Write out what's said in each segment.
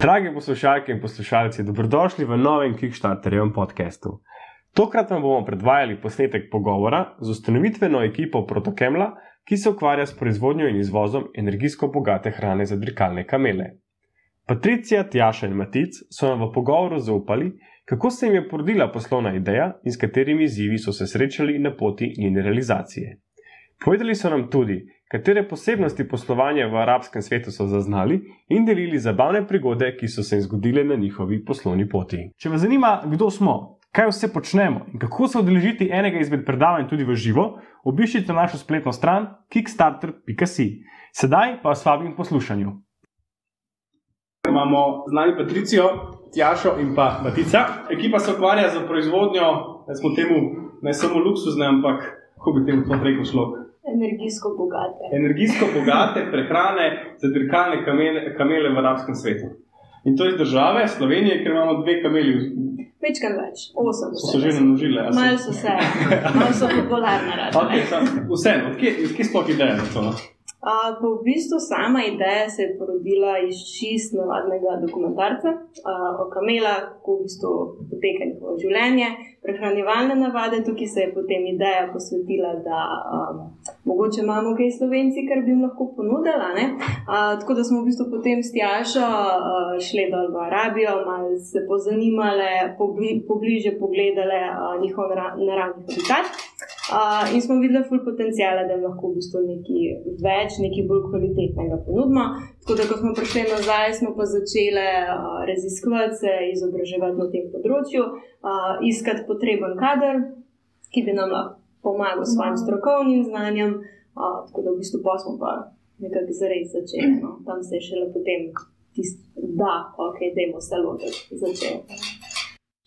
Dragi poslušalke in poslušalci, dobrodošli v novem Kickstarterjevem podkastu. Tokrat vam bomo predvajali posnetek pogovora z ustanovitveno ekipo Protokemla, ki se ukvarja s proizvodnjo in izvozom energijsko bogate hrane za dirkalne kamele. Patricija, Tjaša in Matic so nam v pogovoru zaupali, kako se jim je porodila poslovna ideja in s katerimi izzivi so se srečali na poti njene realizacije. Povedali so nam tudi, katere posebnosti poslovanja v arabskem svetu so zaznali in delili zabavne prigode, ki so se jim zgodile na njihovi poslovni poti. Če vas zanima, kdo smo, kaj vse počnemo in kako se odeležiti enega izmed predavanj tudi v živo, obiščite našo spletno stran kickstarter.com. Sedaj pa vas vabim k poslušanju. Imamo z nami Patricijo, Tjašo in pa Matica. Ekipa se ukvarja z proizvodnjo, ne smo temu ne samo luksuzne, ampak kako bi temu to rekel šlo. Energijsko bogate. Energijsko bogate prehrane za dirkalne kamele, kamele v arabskem svetu. In to iz države Slovenije, ker imamo dve kameli. Večkrat več, osem. So se že namnožile. Malo so se, malo so popularne. Okay, Vseeno, odkje, odkje sploh ideja za to? Uh, v bistvu sama ideja se je porodila iz čist navadnega dokumentarca uh, o kamelah, kako v bistvu poteka njihovo življenje, prehranjevalne navade. Tukaj se je potem ideja posvetila, da um, mogoče imamo kaj slovenci, kar bi jim lahko ponudila. Uh, tako da smo v bistvu potem s Tjašo uh, šli dol v Arabijo, malo se pozanimali, pobli, pobliže pogledali uh, njihov naravni habitat. Uh, in smo videli ful potencijale, da lahko v bistvu nekaj več, nekaj bolj kvalitetnega ponudimo. Tako da, ko smo prišli nazaj, smo pa začeli uh, raziskovati, se izobraževati na tem področju, uh, iskati potreben kader, ki bi nam lahko pomagal s svojim strokovnim znanjem. Uh, tako da, v bistvu, pa smo pa nekako zares začeli. No. Tam se je šele potem tisto, da, ok, dajmo se lotiti začeti.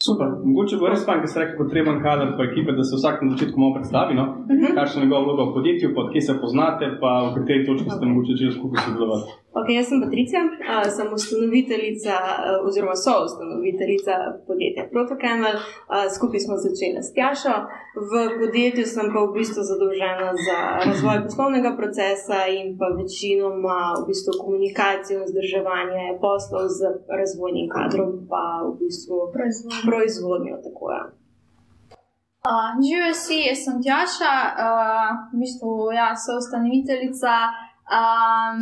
Super. Mogoče bo res fajn, da se reče potreben kader pa ekipe, da se vsak na začetku malo predstavi, no? uh -huh. kakšna je njegova vloga v podjetju, pa kje se poznate, pa v kateri točki ste mogoče že skupaj sodelovali. Okay, jaz sem Patricija, sem ustanoviteljica oziroma soustanoviteljica podjetja Protocamel. Skupaj smo začeli s Tjašo. V podjetju sem pa v bistvu zadolžena za razvoj poslovnega procesa in pa večinoma v bistvu komunikacijo vzdrževanje poslov z razvojnim kadrom, pa v bistvu proizvodnjo. proizvodnjo Uh, Živijo si, jaz sem Tjaša, uh, v bistvu ja, soustanoviteljica. Um,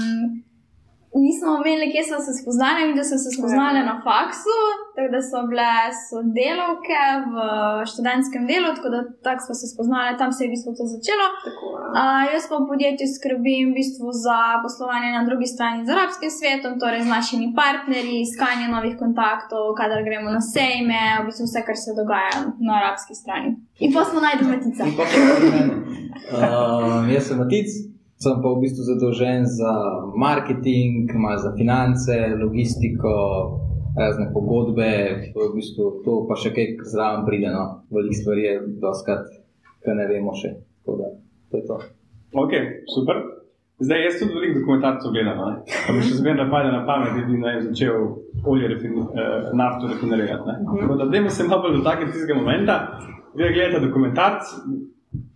nismo imeli, kje smo se spoznali, in da smo se spoznali na faksu, tako da so bile sodelovke v študentskem delu, tako da tako smo se spoznali, tam se je v bistvu to začelo. Uh, jaz pa v podjetju skrbim v bistvu za poslovanje na drugi strani z arabskim svetom, torej z našimi partnerji, iskanje novih kontaktov, kadar gremo na sejme, v bistvu vse, kar se dogaja na arabski strani. In pa smo najdemo matica. Uh, jaz sem matic, sem pa v bistvu zadolžen za marketing, za finance, logistiko, razne pogodbe, to je v bistvu to, pa še kaj zraven pride, no, veliko stvari je, doskrat, kar ne vemo še. Da, to je to. Ok, super. Zdaj, jaz tudi veliko dokumentarcev gledam, pa mi še zmeraj napade na pamet, da bi naj začel olje refini, eh, nafto rafinerirati. Tako da, dajmo se malo dotakniti tistega momenta, da gledate dokumentarc,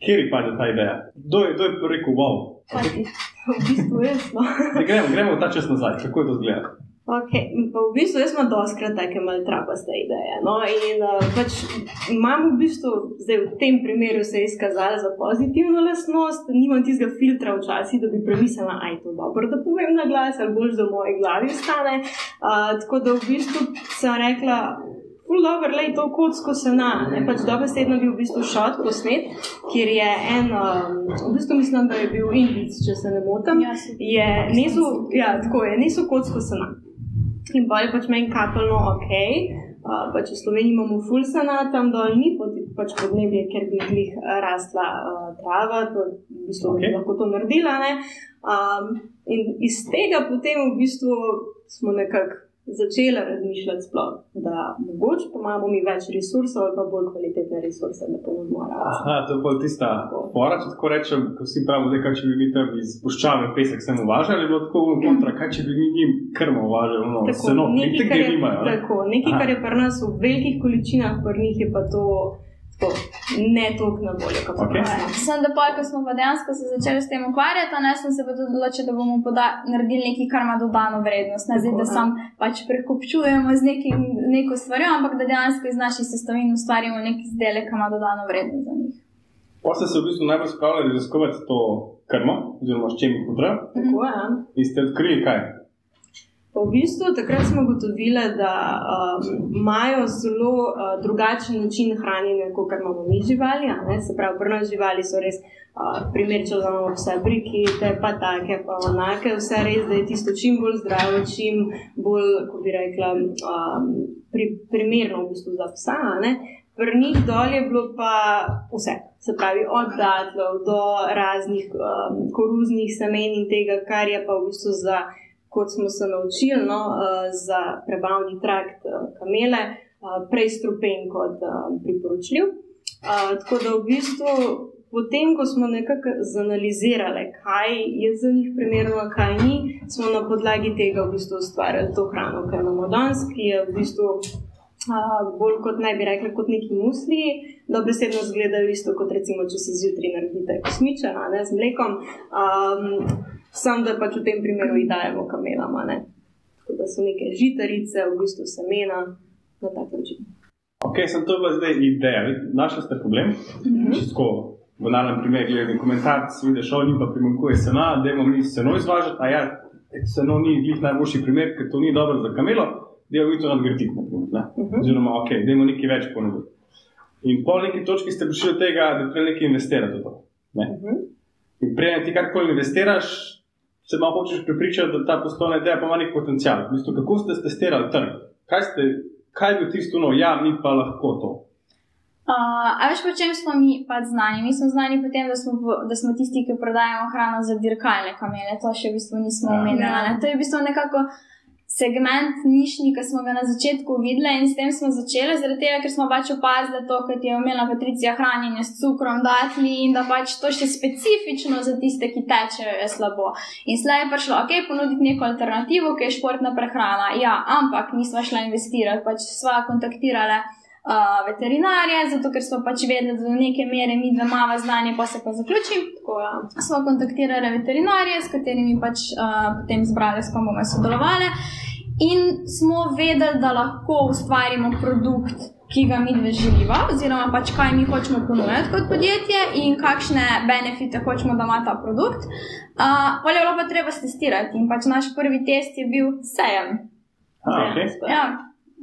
kjer je pade ta ideja. Kdo je, kdo je rekel, wow, V bistvu je to. gremo, gremo ta čas nazaj, kako je to zgleda. Okay. V bistvu smo doskrat take malo trapaste ideje. No? In uh, pač imam v bistvu, zdaj v tem primeru se je izkazala za pozitivno lasnost, nimam tistega filtra včasih, da bi premislila, da je to dobro, da povem na glas, ali boš do moje glavi stane. Uh, tako da v bistvu sem rekla, Ful dobro, le to kocko se na. Pač dobro sedno bil v bistvu šot posnet, kjer je en, um, v bistvu mislim, da je bil Indic, če se ne motim. Ja, je niso, ja, tako je, niso kocko se na. In je pač meni kapelno ok. Uh, pač v Sloveniji imamo ful sana, tam dol ni pač podnebje, ker bi jih rasla uh, trava, to v bistvu okay. bi lahko to naredila. Um, in iz tega potem v bistvu smo nekako začela razmišljati, sploh, da mogoče pa imamo mi več resursov ali pa bolj kvalitetne resurse, da ponudimo rast. Aha, to je pa tista pora, če tako rečem, ko vsi pravimo, da kaj če bi mi tam iz puščave pesek sem uvažali, ali bilo tako v kontra, kaj če bi mi njim krmo uvažali, no, tako, seno, nekaj, kar je, nimajo, tako, nekaj, kar je pri nas v velikih količinah, pri njih je pa to tako, ne toliko na voljo, kot okay. Sem da pa, ko smo pa dejansko se začeli s tem ukvarjati, ne sem se pa tudi odločila, da bomo poda, naredili nekaj, kar ima dodano vrednost. Ne zdaj, da sam pač prekopčujemo z nekim, neko stvarjo, ampak da dejansko iz naših sestavin ustvarimo nek izdelek, ki ima dodano vrednost za njih. Pa ste se v bistvu najbolj spravljali raziskovati to krmo, oziroma s čim jih podra, Tako, ja. in ste odkrili kaj. V bistvu takrat smo ugotovili, da um, imajo zelo uh, drugačen način hranjenja, kot imamo mi živali. Se pravi, pri nas živali so res uh, primer, če vzamemo vse brikete, pa take, pa onake, vse res, da je tisto čim bolj zdravo, čim bolj, kako bi rekla, um, pri, primerno v bistvu za psa. Pri njih dol je bilo pa vse, se pravi, od datlov do raznih um, koruznih semen in tega, kar je pa v bistvu za kot smo se naučili, no, uh, za prebavni trakt uh, kamele, uh, prej strupen kot priporočljiv. Tako da v bistvu, potem, ko smo nekako zanalizirali, kaj je za njih primerno, a kaj ni, smo na podlagi tega v bistvu ustvarjali to hrano, kar imamo danes, ki je v bistvu. Uh, bolj kot naj bi rekli, kot neki musli, da besedno izgledajo isto kot recimo, če si zjutraj naredite kosmiča, a ne z mlekom. Um, Sam da pač v tem primeru jih dajemo kamelama. Ne? Tako da so neke žitarice, v bistvu semena na tak način. Ok, sem to bila zdaj ideja. Našli ste problem. Čisto v banalnem primeru, gledaj komentar, vidiš, o njim pa primankuje sena, da imamo mi seno izvažati, a ja, seno ni glih najboljši primer, ker to ni dobro za kamelo, da jo vi to nadgraditi. na primer, ne. Oziroma, ok, da imamo nekaj več ponuditi. In po neki točki ste prišli do tega, da treba nekaj investirati v to. Ne? In prej ti karkoli investiraš, se malo hočeš prepričati, da ta poslovna ideja pa ima nek potencial. V bistvu, kako ste testirali trg? Kaj, ste, kaj je bil tisto, no, ja, mi pa lahko to. Uh, a veš, po čem smo mi pač znani? Mi smo znani po tem, da smo, da smo tisti, ki prodajamo hrano za dirkalne kamele. To še v bistvu nismo Ja. omenili. Ja. To je v bistvu nekako segment nišni, ki smo ga na začetku videli in s tem smo začeli, zaradi tega, ker smo pač opazili to, kot je omenila Patricija, hranjenje s cukrom, datli in da pač to še specifično za tiste, ki tečejo, je slabo. In slej je prišlo, ok, ponuditi neko alternativo, ki je športna prehrana. Ja, ampak nismo šli investirati, pač sva kontaktirala uh, veterinarje, zato ker smo pač vedeli, da do neke mere mi dve mava znanje, pa se pa zaključim. Tako, ja. Smo kontaktirali veterinarje, s katerimi pač uh, potem zbrali, s kom bomo sodelovali. In smo vedeli, da lahko ustvarimo produkt, ki ga mi dve želiva, oziroma pač kaj mi hočemo ponuditi kot podjetje in kakšne benefite hočemo, da ima ta produkt. Uh, Polje je bilo pa treba testirati in pač naš prvi test je bil sejem. A, okay. Ja,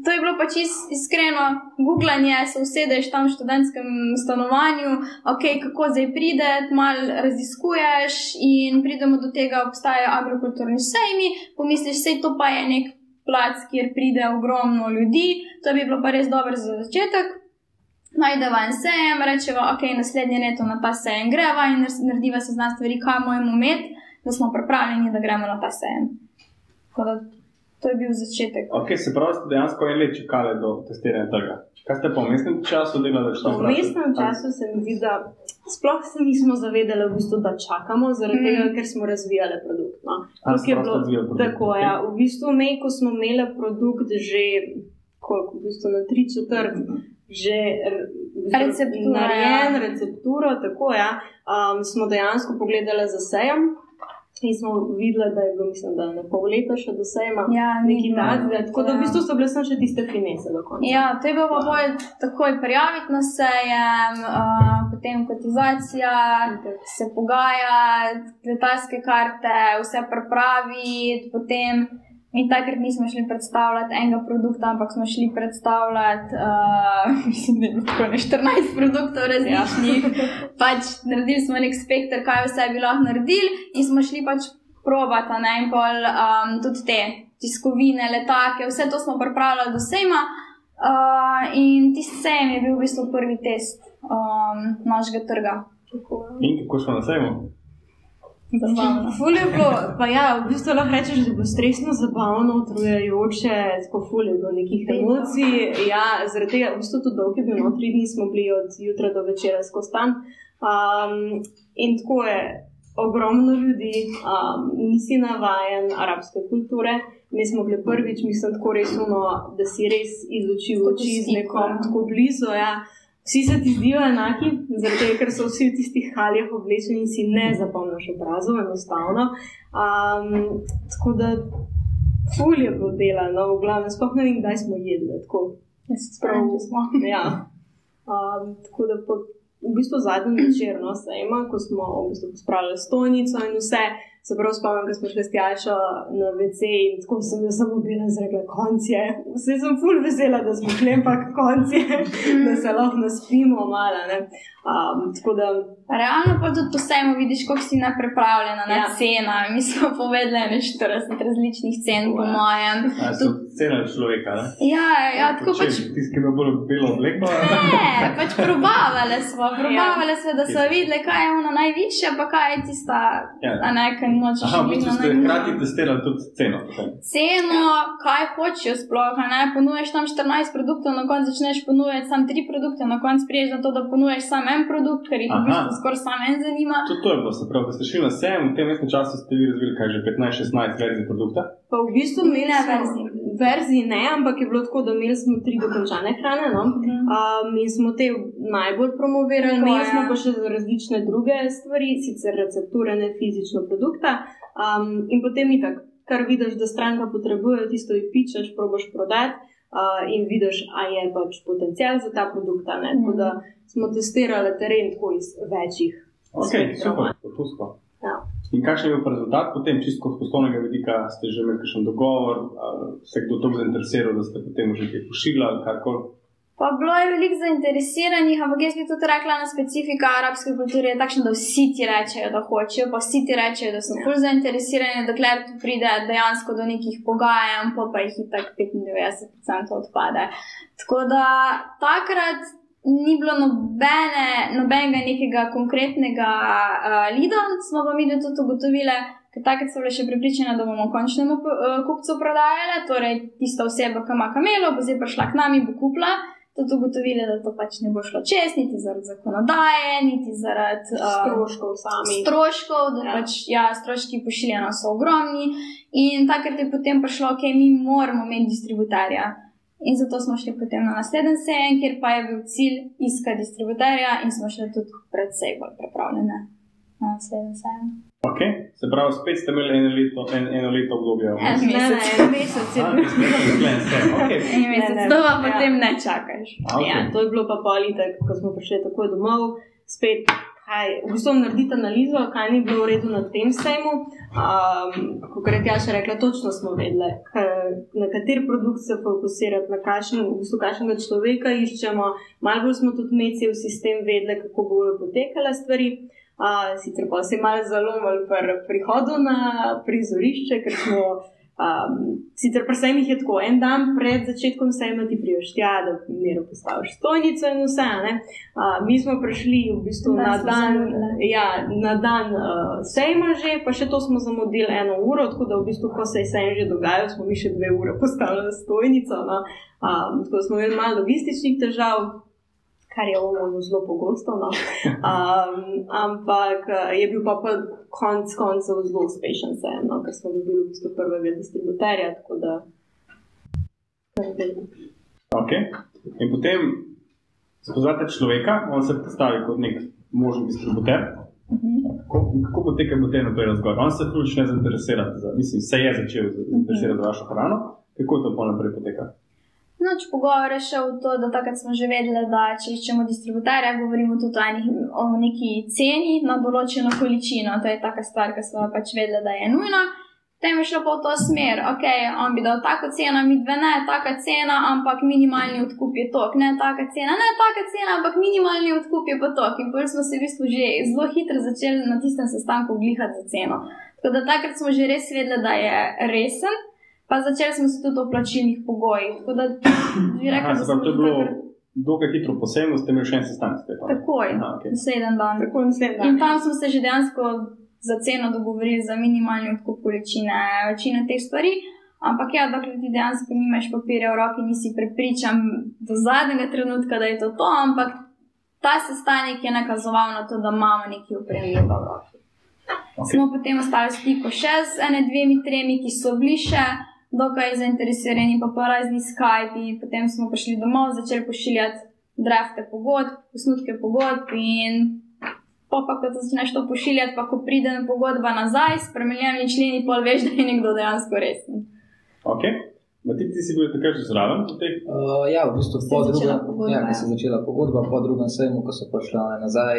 to je bilo pač is, iskreno, googlanje, se usedeš tam v študentskem stanovanju, ok, kako zdaj prideti, malo raziskuješ in pridemo do tega, obstajajo agrokulturni sejmi, pomisliš, sej to pa je nek plac, kjer pride ogromno ljudi, to bi bilo pa res dobro za začetek. Najdeva en sejem, rečeva, ok, naslednje leto na ta sejem greva in nar- narediva se z nas stvari, kaj moramo imeti, da smo pripravljeni, da gremo na ta sejem. Tako da To je bil začetek. Ok, se pravi, ste dejansko en let čakali do testiranja trga. Kaj ste v mestnem času delali? V mestnem času se mi zdi, da sploh se nismo zavedali, v bistvu, da čakamo, zaradi Mm. mm. tega, ker smo razvijali produkt. No. A, je bilo- razvijali produkt, Tako, ok. ja. V bistvu, me, ko smo imeli produkt že koliko, v bistvu na tri četrt, že r- že Receptura, narejen, ja. recepturo, tako ja, um, smo dejansko pogledali za sejem. In smo videli, da je bilo, mislim, da na pol leta še do sejma. Ja, Neki bilo. takega. Tako da v Ja. bistvu so bile samo še tiste finese do konca. Ja, to je bilo pa bolj takoj prijaviti na sejem, uh, potem kotizacija, se pogajati, letalske karte, vse pripraviti, potem. Mi takrat nismo šli predstavljati enega produkta, ampak smo šli predstavljati, uh, mislim, da je bilo tako ne 14 produktov različnih. pač naredili smo nek spektr, kaj vse bi lahko naredili, in smo šli pač probati, a ne in pol um, tudi te tiskovine, letake, vse to smo pripravljali do sejma. Uh, in tisti sejem je bil v bistvu prvi test um, našega trga. In kako smo na sejmu? Ful je bilo, pa ja, v bistvu lahko rečeš, da bilo stresno, zabavno, utrujajoče, tako ful je bilo nekih emocij. Ja, zaradi tega, v bistvu tudi dolg je bil, no, tri dni smo bili od jutra do večera skozi stan. Um, in tako je ogromno ljudi, um, nisi navajen arabske kulture. Mi smo bili prvič, mislim, tako res uno, da si res iz oči z nekom ja. tako blizu. Ja. Vsi se ti zdijo enaki, tega, ker so vsi v tistih haljah oblečeni in si ne zapomniš obrazov, enostavno. Um, tako da, ful je bilo dela, no, v glavnem, sploh ne vem, kdaj smo jedli. Tako, Sprav, smo. ja. um, tako da, po, v bistvu zadnji večer, no, sejma, ko smo v bistvu spravili stojnico in vse. Se prav spomnim, ko smo šli s Tjašo na WC in tako sem jaz samo bila zrekla, konc je. Vse sem ful vesela, da smo šli, ampak konc je, da se lahko naspimo malo. ne. Um, tako da, Realno pa tudi posebno vidiš, kako si neprepravljena na Ja. cena. Mi smo povedali ne 40 različnih cen, po mojem. A cena človeka, ne? Ja, ja tako Če pač. Tisti, ki ima bolj belo obleko. Ne, pač probavale smo, probavale smo, da so Ja. videli, kaj je ono najvišje, pa kaj je tista, Ja. a ne, kaj nočeš Aha, v biti bistvu na ste hkrati testirali tudi ceno. potem. Ceno, kaj hočejo sploh, a ne, ponuješ tam 14 produktov, na koncu začneš ponujati samo 3 produkte, na koncu priješ na to, da ponuješ samo en produkt, ker jih v Aha. bistvu skoraj samo en zanima. Tudi to je bilo, se pravi, ko ste šli na sejem, v tem mestnem času ste vi razvili kaj že 15-16 verzij produkta. pa v bistvu imeli Ne verzij. Verzij ne, ampak je bilo tako, da imeli smo tri dokončane hrane. No? Um, in smo te najbolj promovirali, imeli smo pa še različne druge stvari, sicer recepture, ne fizično produkta. Um, in potem je tako, kar vidiš, da stranka potrebuje, tisto ji pičeš, probaš prodati. Uh, in vidiš, a je pač potencial za ta produkt. ne. Tako da smo testirali teren tako iz večjih. Ok, super, a. Ja. In kakšen je bil rezultat potem, čisto z poslovnega vidika, ste že imeli kakšen dogovor, se kdo tako zainteresiral, da ste potem že kaj pošiljali ali karkoli. Pa bilo je veliko zainteresiranih, ampak jaz bi tudi rekla, na specifika arabske kulture je takšna, da vsi ti rečejo, da hočejo, pa vsi ti rečejo, da so bolj zainteresirani, dokler tu pride dejansko do nekih pogajanj, pa pa jih itak 95% odpade. Tako da takrat ni bilo nobene, nobenega nekega konkretnega uh, lida, smo pa mi tudi ugotovili. Ker takrat so bile še pripričane, da bomo končnemu uh, kupcu prodajali, torej tista oseba, ki ima kamelo, bo zdaj prišla k nam in bo kupila. Tudi ugotovili, da to pač ne bo šlo čez, niti zaradi zakonodaje, niti zaradi uh, Stroškov sami. stroškov, da Ja. pač ja, stroški pošiljanja so ogromni. In takrat je potem prišlo, ok, mi moramo imeti distributerja. In zato smo šli potem na naslednji sejem, kjer pa je bil cilj iskati distributerja in smo šli tudi predvsej bolj pripravljene na naslednji sejem. Ok, se pravi, spet ste imeli eno leto, en, eno leto obdobje. En mesec. en mesec je A, bil. ste rekli, sklen se, ok. En mesec, to pa ja. potem ne čakaš. A, ok. Ja, to je bilo pa politek, ko smo prišli takoj domov, spet. Kaj, v bistvu narediti analizo, kaj ni bilo v redu na tem sejmu. Um, Kot je Tjaša rekla, točno smo vedeli, na kateri produkt se fokusirati, na kakšen, v bistvu kakšnega človeka iščemo. Malo bolj smo tudi meci v sistem vedeli, kako bodo potekale stvari. Uh, sicer pa se je malo zalomili pri prihodu na prizorišče, ker smo Um, sicer pri sejmih je tako, en dan pred začetkom sejma ti priješ tja, da mero postaviš stojnico in vse. ne. Uh, mi smo prišli v bistvu Dan na dan, zamudili. ja, na dan uh, sejma že, pa še to smo zamudili eno uro, tako da v bistvu, ko se je sejem že dogajal, smo mi še dve ure postavili stojnico. No. Um, tako da smo imeli malo logističnih težav. Kar je ovo zelo pogosto. No. Um, ampak eh, je bil pa, pa konc koncev zelo uspešen sejem, no, ker smo dobili v bistvu prvega distributerja. da- Ok. In potem spoznate človeka, on se predstavi kot nek možen distributer. Kako, kako poteka potem naprej razgovor? On se tudi ne zainteresira, za, mislim, se je začel zainteresirati za vašo hrano. Kako to pa naprej poteka? Noč pogovora je šel v to, da takrat smo že vedeli, da če iščemo distributerja, govorimo tudi o, enih, o neki ceni na določeno količino. To je taka stvar, ki smo pač vedeli, da je nujna. Potem je šlo pa v to smer, ok, on bi dal tako ceno, mi dve ne, taka cena, ampak minimalni odkup je tok, ne taka cena, ne taka cena, ampak minimalni odkup je pa tok. In potem smo se v bistvu že zelo hitro začeli na tistem sestanku glihati za ceno. Tako da takrat smo že res vedeli, da je resen. Pa začeli smo se tudi o plačilnih pogojih. Tako da bi rekla, Aha, da smo to je bilo takrat- dokaj hitro posebno, ste imeli še en sestanek. takoj, Aha, ok. naslednji dan. Tako naslednji In dan. tam smo se že dejansko za ceno dogovorili za minimalni odkup količine, večine teh stvari. Ampak ja, dokler ti dejansko nimaš papirja v roki, nisi prepričan do zadnjega trenutka, da je to to, ampak ta sestanek je nakazoval na to, da imamo nekaj upremljiva v roki. Ok. Smo potem ostali v stiku še z ene dvemi, tremi, ki so bili še dokaj zainteresirani, pa po razni Skype, potem smo prišli domov, začeli pošiljati drafte pogodb, osnutke pogodb in pa, pa ko začneš to pošiljati, pa ko pride pogodba nazaj, spremenjeni členi, pol veš, da je nekdo dejansko resen. Ok. Mati, ti si bil takrat že zraven? Uh, ja, v bistvu po drugem, ja, ko se je začela pogodba, po drugem sejmu, ko so prišli nazaj,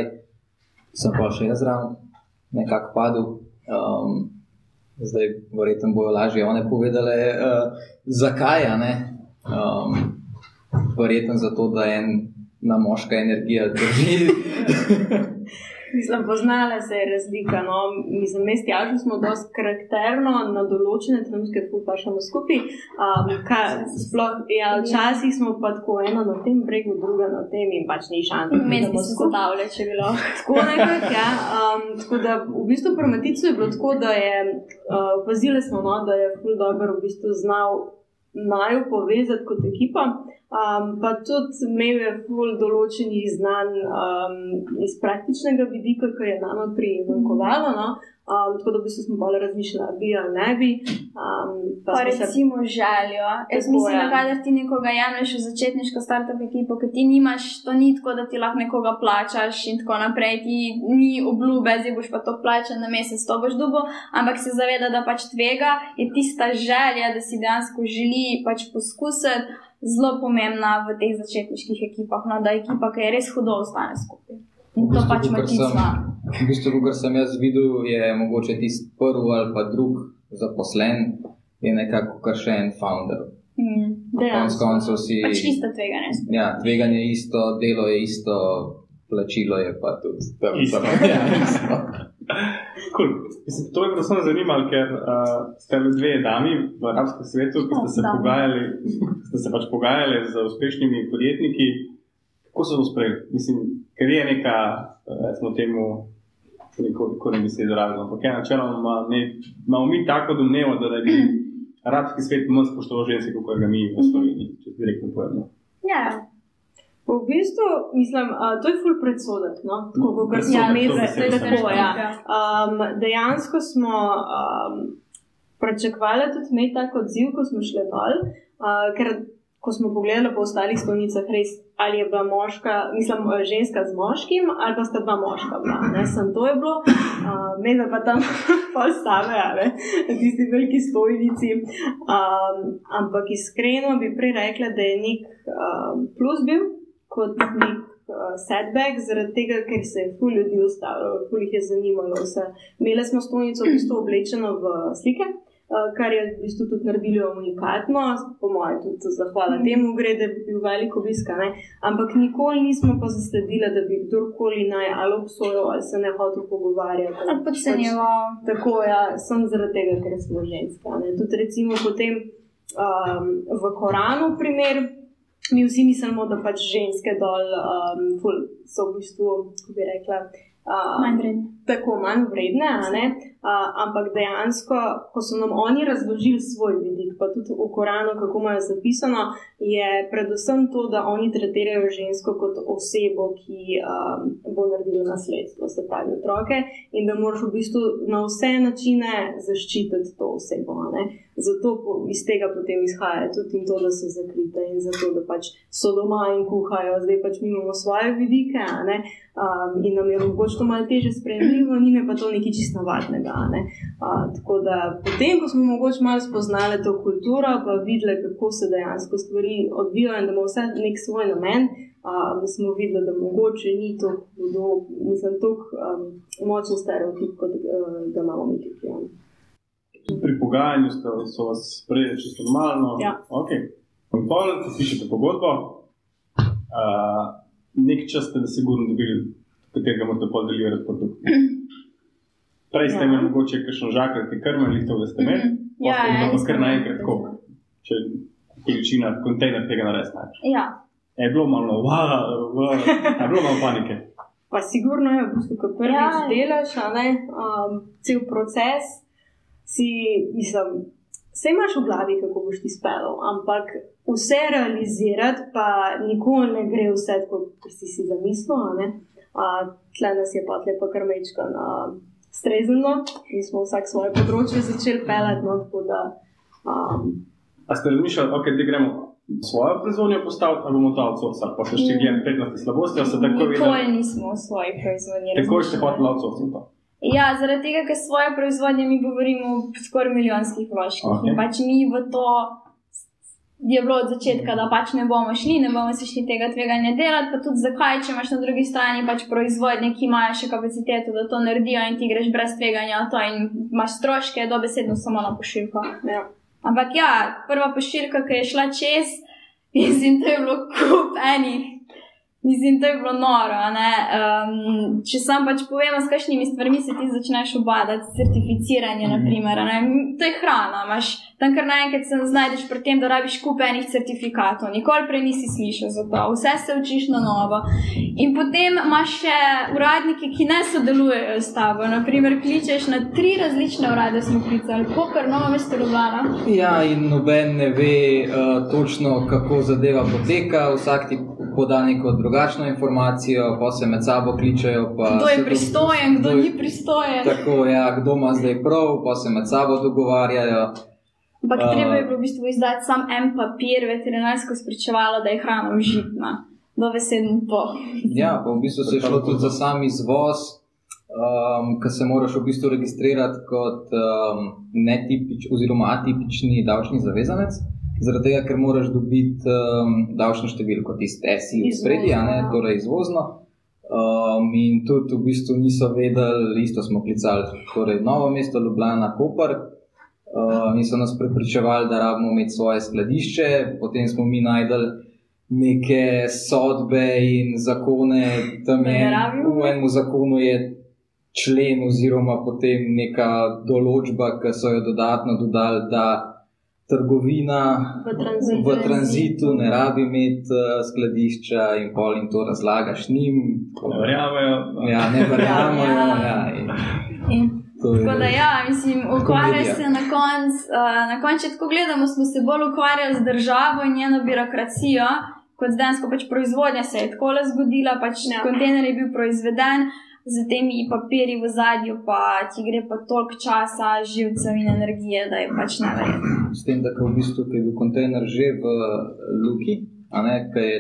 sem pa še jaz zraven, nekako padel. Um, zdaj, verjetno bojo lažje one povedale, uh, zakaj. Um, verjetno zato, da je ena moška energija drži. Mislim, poznala se je razlika. No. Mislim, mest jažno smo dosti karakterno na določene trenutke, pa še skupaj. Um, sploh, ja, včasih smo pa tako eno na tem bregu, druga na tem in pač ni šans. Mest smo se zabavljali, če bilo. Tako nekako, ja. Um, tako da v bistvu pri Maticu je bilo tako, da je, uh, pazili smo, no, da je ful dobro v bistvu znal naju povezati kot ekipa. Um, pa tudi imel je pol določenih znanj um, iz praktičnega vidika, ki je nama prijemankovalo. No? Um, tako da bi se smo bolj razmišljali, bi ali ne bi. Um, pa pa recimo se... željo. Jaz mislim, da kadar ti nekoga jemliš v začetniško startup ekipo, ki ti nimaš, to ni tako, da ti lahko nekoga plačaš in tako naprej. Ti ni obljube, zdaj boš pa to plačal na mesec, to boš dubo, ampak se zaveda, da pač tvega je tista želja, da si dejansko želi pač poskusiti, zelo pomembna v teh začetniških ekipah, no, da ekipa, ki je res hudo, ostane skupaj. In to pač matica. V bistvu, kar sem jaz videl, je mogoče tisti prvi ali pa drug zaposlen, je nekako kar še en founder. Mm, Konec koncev si. Pač isto tveganje. Ja, tveganje je isto, delo je isto, plačilo je pa tudi tam. Isto. Ja, isto. Cool. Mislim, to je predvsem zanimivo, ker uh, ste le dve dami v arabskem svetu, ki ste se, pogajali, ste se pač pogajali z uspešnimi podjetniki. Kako so to sprejeli? Mislim, ker je neka, recimo, temu, kako ne bi se izrazil, ampak je načeloma, imamo mi tako domnevo, da, da bi arabski svet manj spoštoval ženske, kot ga mi v Sloveniji, če se direktno povedano. Ja. V bistvu, mislim, uh, to je ful predsodek, no? kako kar smo imeli, da se tako. Ja. Um, dejansko smo um, pričakovali tudi imeti tak odziv, ko smo šli dol, uh, ker ko smo pogledali po ostalih stolnicah, res ali je bila moška, mislim, ženska z moškim, ali pa sta dva moška. Bila, ne, sem to je bilo, uh, meni pa tam pol stave, ali tisti veliki stojnici. Um, ampak iskreno bi prej rekla, da je nek um, plus bil kot nek. Setback, zaradi tega, ker se je ful ljudi ustavilo, ful jih je zanimalo. Imeli smo stojnico, v bistvu oblečeno v slike, Eh, kar je v bistvu tudi naredilo unikatno, po mojem, tudi zahvala mm. temu gre, da bi bil veliko obiska. Ampak nikoli nismo pa zasledili, da bi kdorkoli naj ali obsojal ali se ne hotel pogovarjati. Ali podcenjeval. Tako, ja, sem zaradi tega, ker smo ženske. Tudi recimo potem um, v Koranu primer. Mi vsi mislimo, da pač ženske dol um, so v bistvu, kako bi rekla, uh, manj vredne. Tako manj vredne, Uh, ampak dejansko, ko so nam oni razložili svoj vidik, pa tudi v Koranu, kako imajo zapisano, je predvsem to, da oni tretirajo žensko kot osebo, ki um, bo naredila nasledstvo, se pravi otroke, in da moraš v bistvu na vse načine zaščititi to osebo. Zato iz tega potem izhaja tudi to, da so zakrite in zato, da pač so doma in kuhajo, zdaj pač mi imamo svoje vidike um, in nam je mogoče to malo teže sprejemljivo, njime pa to nekaj čist navadnega. Ne? Uh, tako da potem, ko smo mogoče malo spoznali to kulturo, pa videli, kako se dejansko stvari odvijajo in da ima vse nek svoj namen, uh, smo videli, da mogoče ni to hudo, mislim, tako um, močen stereotip, kot uh, ga imamo mi tukaj. Ja. Pri pogajanju so, so vas sprejeli čisto normalno. Ja. Okay. In pa, ko pišete pogodbo, uh, nek čas ste, da se sigurno dobili, katerega morate podeliti produkt. Prej ste ja. imeli mogoče kakšno žakelj, ki krmi ali to, da ste imeli. Mm -hmm. Ja, ja, pa kar naenkrat, koliko, če količina kontejner tega naredi. Ja. Je bilo malo, wow, wow. je bilo malo panike. Pa sigurno je, v ko prvič ja. delaš, um, cel proces si, mislim, vse imaš v glavi, kako boš ti spel, ampak vse realizirati pa nikoli ne gre vse, kot si si zamislil. Tle nas je pa lepo krmečka na streznilo in smo vsak svoje področje začeli pelati. No, da, um, A ste razmišljali, ok, da gremo svojo proizvodnjo postaviti, ali bomo to outsourcali, pa še Mm. štiri prednosti slabosti, ali se tako Nikoli videli. nismo v svoji proizvodnji. Tako ste razmišljali. hoteli outsourcati to. Ja, zaradi tega, ker svoje proizvodnje mi govorimo o skoraj milijonskih vložkih. Ok. Okay. In pač mi v to je bilo od začetka, da pač ne bomo šli, ne bomo se šli tega tveganja delati. Pa tudi zakaj, če imaš na drugi strani pač proizvodnje, ki imajo še kapaciteto, da to naredijo in ti greš brez tveganja v to in imaš stroške, dobesedno samo na pošiljko. Ja. Ampak ja, prva pošiljka, ki je šla čez, mislim, da je bilo kup enih. Mislim, to je bilo noro. Um, če sam pač povem, s kakšnimi stvarmi se ti začneš obadati, certificiranje, Mhm. naprimer, a ne? to je hrana. Imaš tam kar naenkrat se znajdeš pri tem, da rabiš kup enih certifikatov, nikoli prej nisi slišal za to, vse se učiš na novo. In potem imaš še uradnike, ki ne sodelujejo s tabo. Naprimer, kličeš na tri različne urade, smo klicali, Koper, Novo mesto, Ljubljana. Ja, in noben ne ve uh, točno, kako zadeva poteka, vsak ti poda neko drugačno informacijo, pa se med sabo kličejo. pa Kdo se je do- pristojen, kdo kdo je- ni pristojen. Tako, ja, kdo ima zdaj prav, pa se med sabo dogovarjajo. Ampak A- treba je bilo v bistvu izdati sam en papir, veterinarsko spričevalo, da je hrana užitna. Dovesedno to. Ja, pa v bistvu se je šlo tudi za sam izvoz, um, ki se moraš v bistvu registrirati kot um, netipič, oziroma atipični davčni zavezanec. Zaradi tega, ker moraš dobiti um, davčno številko, tisti SI v spredje, a ne, ja. torej izvozno. Um, in tudi v bistvu niso vedeli, isto smo klicali, torej Novo mesto, Ljubljana, Koper. Uh, in so nas prepričevali, da rabimo imeti svoje skladišče, potem smo mi najdel neke sodbe in zakone, tam je v enem zakonu je člen oziroma potem neka določba, ki so jo dodatno dodali, da trgovina V tranzitu. v tranzitu ne rabi imeti uh, skladišča in pol in to razlagaš njim. Ne verjamejo. Ja, ne verjamejo. Ja. Ja, in In Tako da, ja, mislim, ukvarjaš Komedija. se na koncu, uh, na koncu, če tako gledamo, smo se bolj ukvarjali z državo in njeno birokracijo, kot z dejansko pač proizvodnja se je tako le zgodila, pač Ja. kontejner je bil proizveden. Z temi papirji v zadju, pa ti gre pa toliko časa, živcev in energije, da je pač neverjetno. S tem, da ko v bistvu je bil kontejner že v Luki, ki je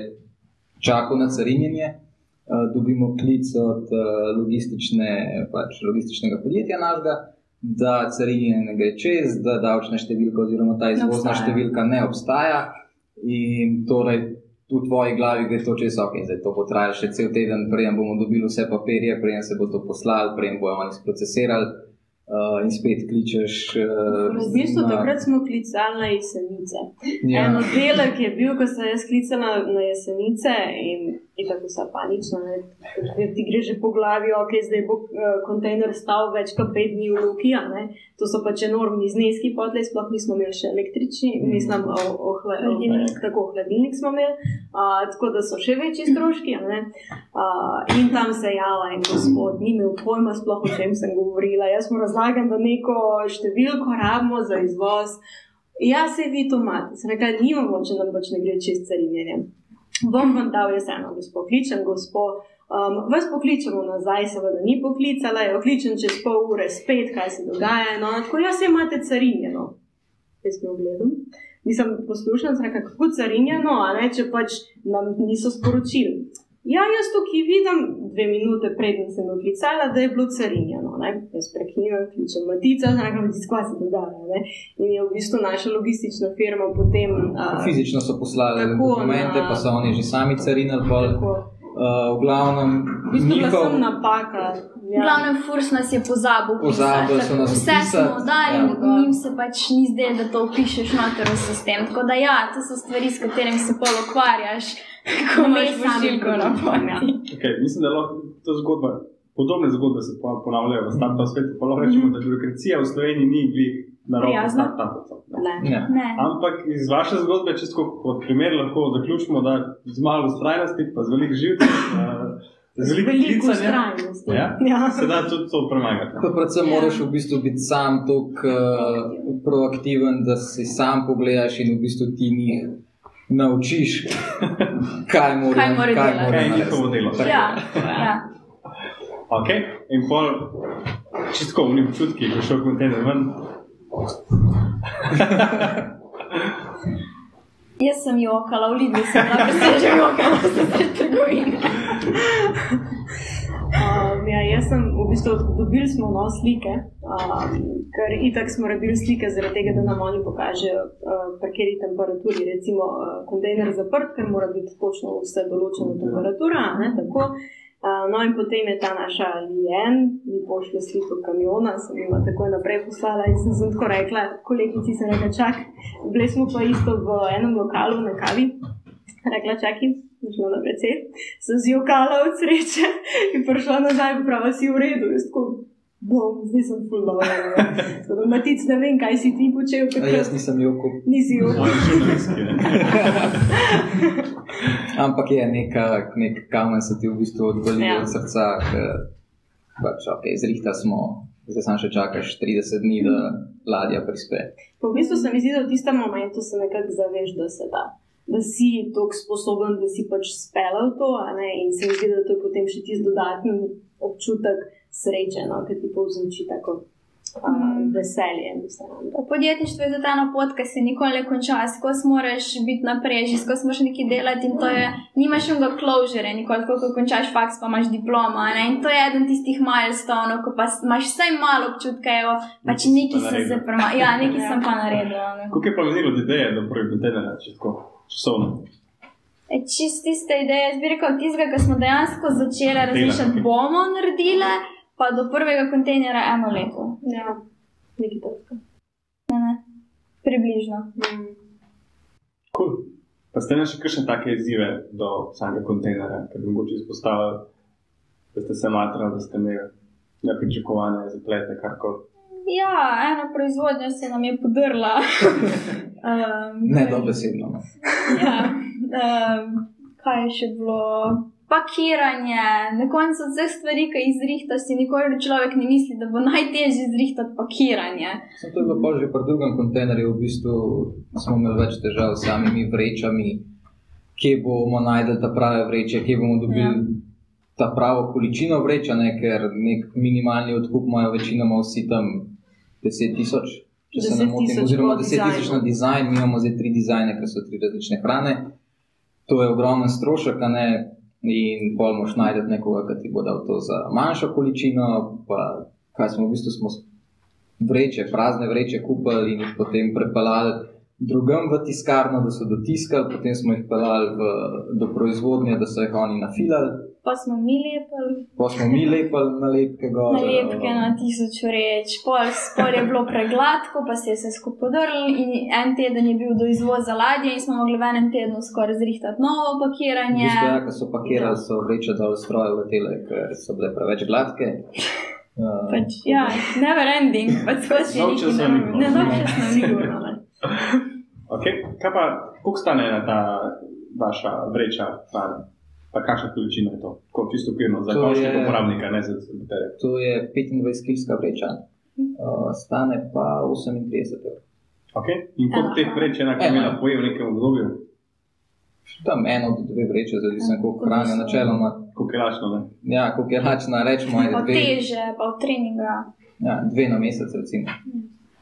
čakal na carinjenje, eh, dobimo klic od eh, logistične, pač, logističnega podjetja našega, da carinjenje ne gre čez, da davčna številka oziroma ta izvozna številka ne obstaja. In torej v tvoji glavi gre to čez ok, zdaj to bo trajalo še cel teden, preden bomo dobili vse papirje, preden se bo to poslali, preden bojo oni sprocesirali. Uh, in spet kličeš. Uh, V bistvu takrat smo klicali na jesenice. ja. En oddelek je bil, ko sem jaz klicala na jesenice in, in tako vsa panična. ne. Ti gre že po glavi, ok, zdaj bo eh, kontejner stal več kot pet dni v Luki. To so pač enormni zneski, potlej sploh nismo imeli še električni, mislim, o, o, hla- o, tako hladilnik smo imeli, a, tako da so še večji stroški. a in tam se je jala en gospod, ni imel pojma sploh o čem sem govorila. Jaz mu razlagam, da neko številko rabimo za izvoz. Ja, se vi to imate. Sem rekla, nimamo, če nam pač ne gre čez carinjenje. Bom vam dal jaz eno, gospod, kličem, gospod. Um, vas pokličemo nazaj, seveda ni poklicala, jo kličem čez pol ure spet, kaj se dogaja. No, tako jaz se imate carinjeno. Jaz mi ogledam. Nisem sem rekla, kako carinjeno, a ne, če pač nam niso sporočili. Ja, jaz tukaj vidim, dve minute preden sem odklicala, da je bilo carinjeno. Ne? Jaz prekinem, kličem Matica, znaga Matica, kaj se dogaja. Ne? In je v bistvu naša logistična firma potem. a, Fizično so poslali Tako, dokumente, na- pa so oni že sami carinili. Pol, tako. uh, v glavnem, V bistvu njihov, sem napaka. V glavnem, Furs nas je pozabil. Pozabili pisati. so nas Vse vpisati, smo dali, ja. ja. njim se pač ni zdelo, da to upišeš noter v sistem. Tako da, ja, to so stvari, s katerimi se pol ukvarjaš, ko imaš pošiljko na produkt, ja. poti. Okay, mislim, da lahko to zgodba, podobne zgodbe se pa ponavljajo v startup svetu. Pa lahko rečemo, da birokracija v Sloveniji ni glih na robu startupov. Ne. ja. Ne. Ampak iz vaše zgodbe, čisto kot primer, lahko zaključimo, da z malo ustrajnosti, pa z veliko živcev, uh, z veliko ustrajnosti. Ja? Ja. se da tudi to premagati. Pa predvsem moraš v bistvu biti sam tako uh, proaktiven, da si sam pogledaš in v bistvu ti njih naučiš, kaj morajo Kaj morajo delati. morajo Kaj je narediti. njihovo delo? Ja, ja. Ok, in pol, čisto v njih občutki, ko šel kontejner ven. Jaz sem jokala, v Lidlu sem bila, da sem že jokala, da sem že trgovina. Um, ja, jaz sem v bistvu dobili smo no slike, um, ker itak smo rabili slike zaradi tega, da nam oni pokažejo, uh, pri kateri temperaturi, recimo, uh, kontejner zaprt, ker mora biti točno vse določena temperatura. Ne, tako. Uh, no, in potem je ta naša Lien, mi pošlje sliko kamiona, sem jim takoj naprej poslala in sem zelo rekla, kolegici sem rekla, čak, bili smo pa isto v enem lokalu na kavi, rekla, čakaj, šla na WC, sem zjokala od sreče in prišla nazaj, pravi si v redu, jaz tako, bom, zdaj sem full dobro. Tako da, Matic, ne vem, kaj si ti počel, A jaz nisem jokal. nisi ne. Ampak je neka, nek kamen se ti v bistvu odvali Ja. od srca, ker pač, okay, zrihta smo, zdaj sam še čakaš 30 dni, da ladja prispe. Pa v bistvu se mi zdi, da v tistem momentu se nekako zaveš, da se da. Da si tako sposoben, da si pač speljal to, a ne? in se mi zdi, da to je potem še tisti dodatni občutek sreče, no? ki ti povzroči tako a, Mm. veselje. V podjetništvu je tudi ena pot, ki se nikoli ne konča, skozi moraš biti naprej, že skozi moraš nekaj delati in to je, nimaš enega closure, nikoli, ko končaš faks, pa imaš diplomo. a Ne? In to je eden tistih milestonov, ko pa imaš vsaj malo občutka, evo, pač nekaj naredil. se prema, ja, nekaj sem pa naredil. a ne. Koliko je pa menilo od ideje do prvega kontejnera, če tako časovno? E, Čist tiste ideje, jaz bi rekel, tistega, ko smo dejansko začeli razmišljati, bomo naredili, pa do prvega kontejnera eno leto. Ja, nekaj takega. Ne, ne. Približno. Mm. Cool. Pa ste imeli še kakšne take izzive do samega kontejnera, ki bi mogoče izpostavili, da ste se matrali, da ste imeli nepričakovane zaplete, karkoli. Ja, ena proizvodnja se nam je podrla. um, Ne dobesedno. no. Ja, um, kaj je še bilo? Pakiranje, na koncu vseh stvari, ki jih zrihtaš, si nikoli človek ne misli, da bo najtežje zrihtati pakiranje. Sem to je bilo že pri drugem kontejnerju, v bistvu smo imeli več težav s samimi vrečami, kje bomo najdel ta prave vreče, kje bomo dobili ja. ta pravo količino vreča, ne? ker nek minimalni odkup imajo večinoma vsi tam 10 tisoč. Če se ne 10 motim, oziroma po 10 tisoč na dizajn, mi imamo zdaj tri dizajne, ker so tri različne hrane. To je ogromen strošek, ne? in pol moš najti nekoga, ki ti bo dal to za manjšo količino. Pa, kaj smo v bistvu smo vreče, prazne vreče kupili in jih potem prepeljali drugam v tiskarno, da so dotiskali, potem smo jih peljali v, do proizvodnje, da so jih oni nafilali, Pa smo mi lepili pa smo mi lepili nalepke gor. nalepke na tisoč reč, pol, pol je bilo pregladko, pa se je vse skupaj podrl in en teden je bil do izvoza ladje in smo mogli v enem tednu skoraj zrihtati novo pakiranje. ja, ko so pakirali, so vreče dol stroje v tele, ker so bile preveč gladke. Uh, Pač, ja, never ending, pač skozi ni bilo. Ne, dolg čas nam ni bilo. Sigurno, ne. Okay. Kaj pa, koliko stane ta vaša vreča hrane? Pa kakšna količina je to? Kot čisto pirno, za končnega je- uporabnika, ne za distributerja. To je 25-kilska vreča, uh, stane pa 38 evrov. Okay. In koliko teh vreč ena Ena. kamila poje v nekem obdobju? Tam eno do dve vreče, zavisno koliko hrane, načeloma. Koliko je lačno, ne? Ja, koliko je lačna, rečemo, je Pa dve, teže, pa v treninga. ja, dve na mesec, recimo.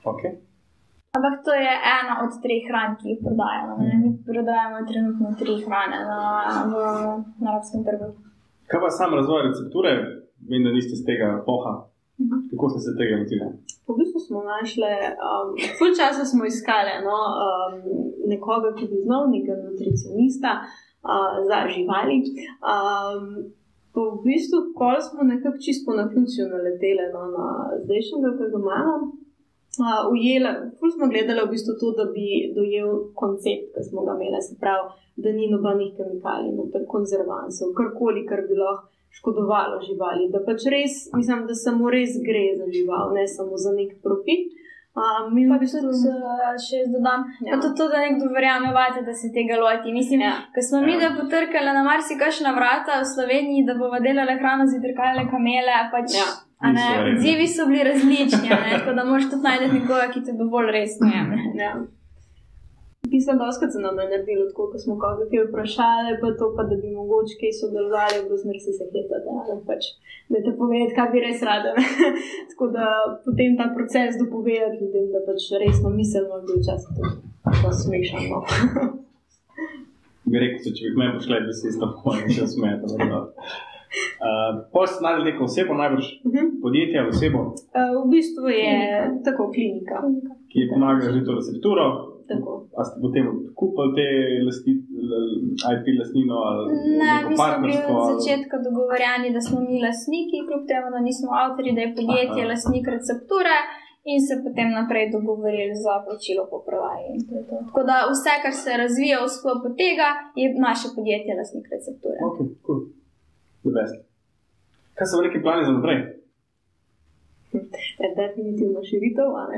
Okay. Ampak to je ena od treh hran, ki jih prodajamo. ne. Mi prodajamo trenutno tri hrane na, v, na arabskem trgu. Kaj pa sam razvoj recepture? Vem, da niste z tega poha. Kako ste se tega lotili? V bistvu smo našli, um, pol časa smo iskali no, um, nekoga, ki bi znal, nekega nutricionista uh, za živali. Um, pa v bistvu, ko smo nekako čisto na ključju naleteli no, na zdajšnjega, ki ga imamo, uh, ujeli, ful smo gledali v bistvu to, da bi dojel koncept, ki smo ga imeli, se pravi, da ni nobenih kemikalij, nobenih konzervansov, karkoli, kar bi lahko škodovalo živali. Da pač res, mislim, da samo res gre za žival, ne samo za nek profit. Um, Pa bistvu, tudi, eh, še jaz dodam, Ja. ja. tudi to, da nekdo verjame, vate, da se tega loti. Mislim, Ja. ja. ker smo mi, da potrkali na marsikajšna vrata v Sloveniji, da bomo delali hrano za drkalne kamele, pač. Ja. Odzivi so bili različni, tako da moraš tudi najti nekoga, ki te dovolj resno jemlje. ja. Mislim, da se nam je naredilo tako, ko smo koga kaj vprašali, pa to, pa, da bi mogoče kaj sodelovali, bo zmer si se hecate, ali pač, da te povedati, kaj bi res rada. ne. tako da potem ta proces dopovedati ljudem, da pač resno miselno je bil včasih tudi tako smešno. no. bi rekel, da če bi me pošle, bi se isto pojmo, če smete. Uh, Post najdel neko osebo, najbrž Mhm. podjetje ali osebo, Uh, v bistvu je tako klinika. ki je pomagala že to recepturo. Tako. A ste potem kupili te lasti, IP lastnino ali Ne, mi smo bili od začetka dogovorjeni, da smo mi lastniki, kljub temu, da nismo avtori, da je podjetje Aha. lastnik recepture. In se potem naprej dogovorili za plačilo po prodaji. Tako da vse, kar se razvija v sklopu tega, je naše podjetje lastnik recepture. Ok, cool. The best. Kaj so veliki plani za naprej? Je definitivno širitev, a ne?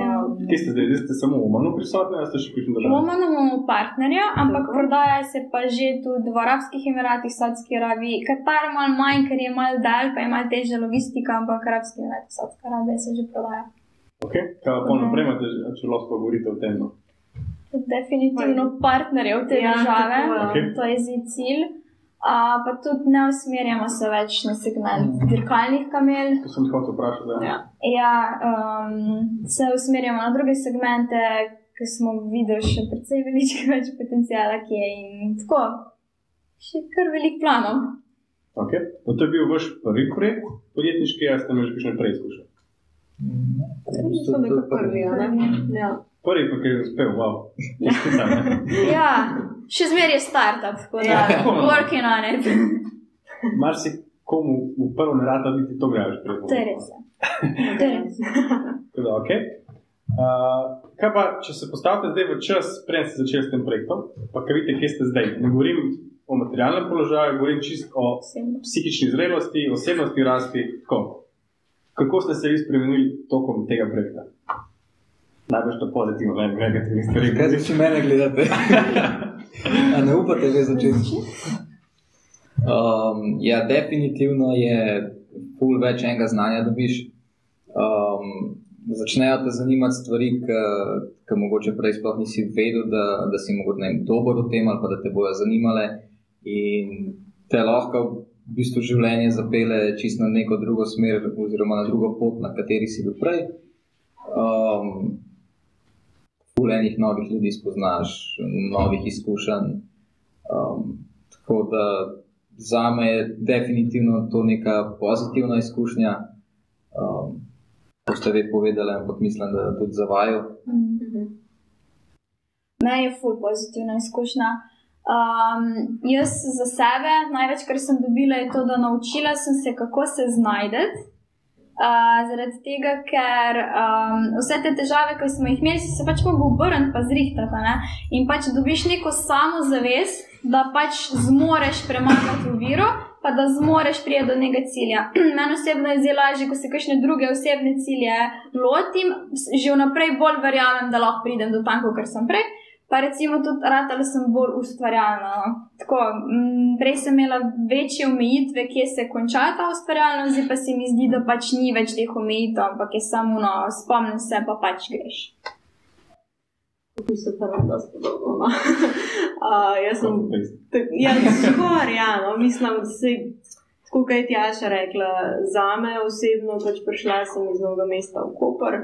Ja. Um, Kje ste zdaj? Ste samo v Omanu prisotni, ali ste še v kakšni državi? Romano imamo partnerja, ampak Tako. prodaja se pa že tudi v Arabskih Emiratih, Saudski Arabiji. Katar malo manj, ker je malo dalj, pa je malo težja logistika, ampak Arabski Emirati, Saudska Arabija se že prodaja. Ok, kaj pa pol naprej imate, če lahko govorite o tem? No? Definitivno partnerjev te Ja, države, tako, ja. Ok. to je zdaj cilj. A, pa tudi ne usmerjamo se več na segment dirkalnih kamel. To sem hotel vprašati. Ja. ja. Um, se usmerjamo na druge segmente, ki smo videli še precej veliko več potencijala, ki je in tako. Še kar velik planov. Okay. No, to je bil vaš prvi projekt podjetniški, ste imeli že kakšne preizkušnje? Mislim, da je kot prvi, ne? Ja. Prvi, ki je uspel, wow. Ja, še zmeraj je startup, tako da Ja. working on it. Mar si komu v prvo ne rata biti to graviš prej. To je res. ja. To je res. Tako da, okay. uh, kaj pa, če se postavite zdaj v čas, preden ste začeli s tem projektom, pa kaj vidite, kje ste zdaj? Ne govorim o materialnem položaju, govorim čist o Osebno. psihični zrelosti, osebnosti rasti. Tako. Kako ste se vi spremenili tokom tega projekta? Najbolj to pozitivno, ne negativnih stvari. Kaj zdaj, če mene gledate? A ne upate že začeti? Um, ja, definitivno je pol več enega znanja dobiš. Um, začnejo te zanimati stvari, ki mogoče prej sploh nisi vedel, da, da si mogoče ne dober v tem ali pa da te bojo zanimale. In te lahko v bistvu življenje zapele čisto na neko drugo smer, oziroma na drugo pot, na kateri si bil prej. Um, ful enih novih ljudi spoznaš, novih izkušenj. Um, tako da za me je definitivno to neka pozitivna izkušnja. Um, to ste vi povedali, ampak mislim, da tudi za vaju. Meni je ful pozitivna izkušnja. Um, jaz za sebe, največ, kar sem dobila, je to, da naučila sem se, kako se znajdeti. Uh, zaradi tega, ker um, vse te težave, ki smo jih imeli, se pač mogel obrniti, pa zrihtati. Ne? In pač dobiš neko samozavest, da pač zmoreš premagati oviro, pa da zmoreš priti do nekega cilja. Meni osebno je zelo lažje, ko se kakšne druge osebne cilje lotim, že vnaprej bolj verjamem, da lahko pridem do tam, kot sem prej. Pa recimo tudi rad ali sem bolj ustvarjalna. No. Tako, m, prej sem imela večje omejitve, kje se konča ta ustvarjalnost, zdaj pa se mi zdi, da pač ni več teh omejitev, ampak je samo no, spomnim se, pa pač greš. V bistvu pa nam dosti podobno. no. Uh, jaz sem Ja, skoraj, ja, no, mislim, da se. Tako kot je Tjaša rekla, za me osebno pač prišla sem iz novega mesta v Koper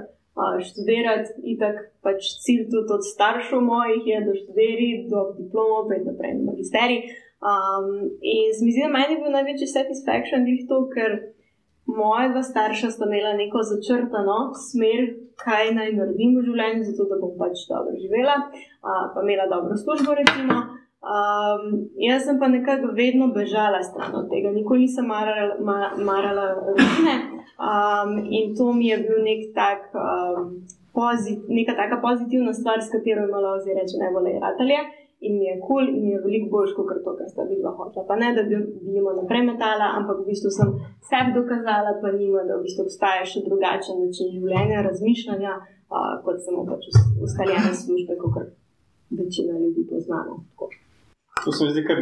študirati, in tako pač cilj tudi od staršev mojih je, da študiri do diploma, pa naprej na magisterij. Um, in se mi zdi, da meni je bil največji satisfaction glih to, ker moja dva starša sta imela neko začrtano smer, kaj naj naredim v življenju, zato da bom pač dobro živela, a, pa imela dobro službo, recimo. Um, jaz sem pa nekako vedno bežala stran od tega, nikoli nisem marala, ma, marala rutine. Um, in to mi je bil nek tak, um, pozit, neka taka pozitivna stvar, s katero je malo zdaj reči najbolj ratelje. In mi je kul, cool, in mi je veliko bolj kot to, kar sta bila hotla. Pa ne, da bi jima naprej metala, ampak v bistvu sem sebi dokazala, pa njima, da v bistvu obstaja še drugačen način življenja, razmišljanja, uh, kot samo pač us- ustaljene službe, kot večina ljudi poznamo. To se mi zdi kar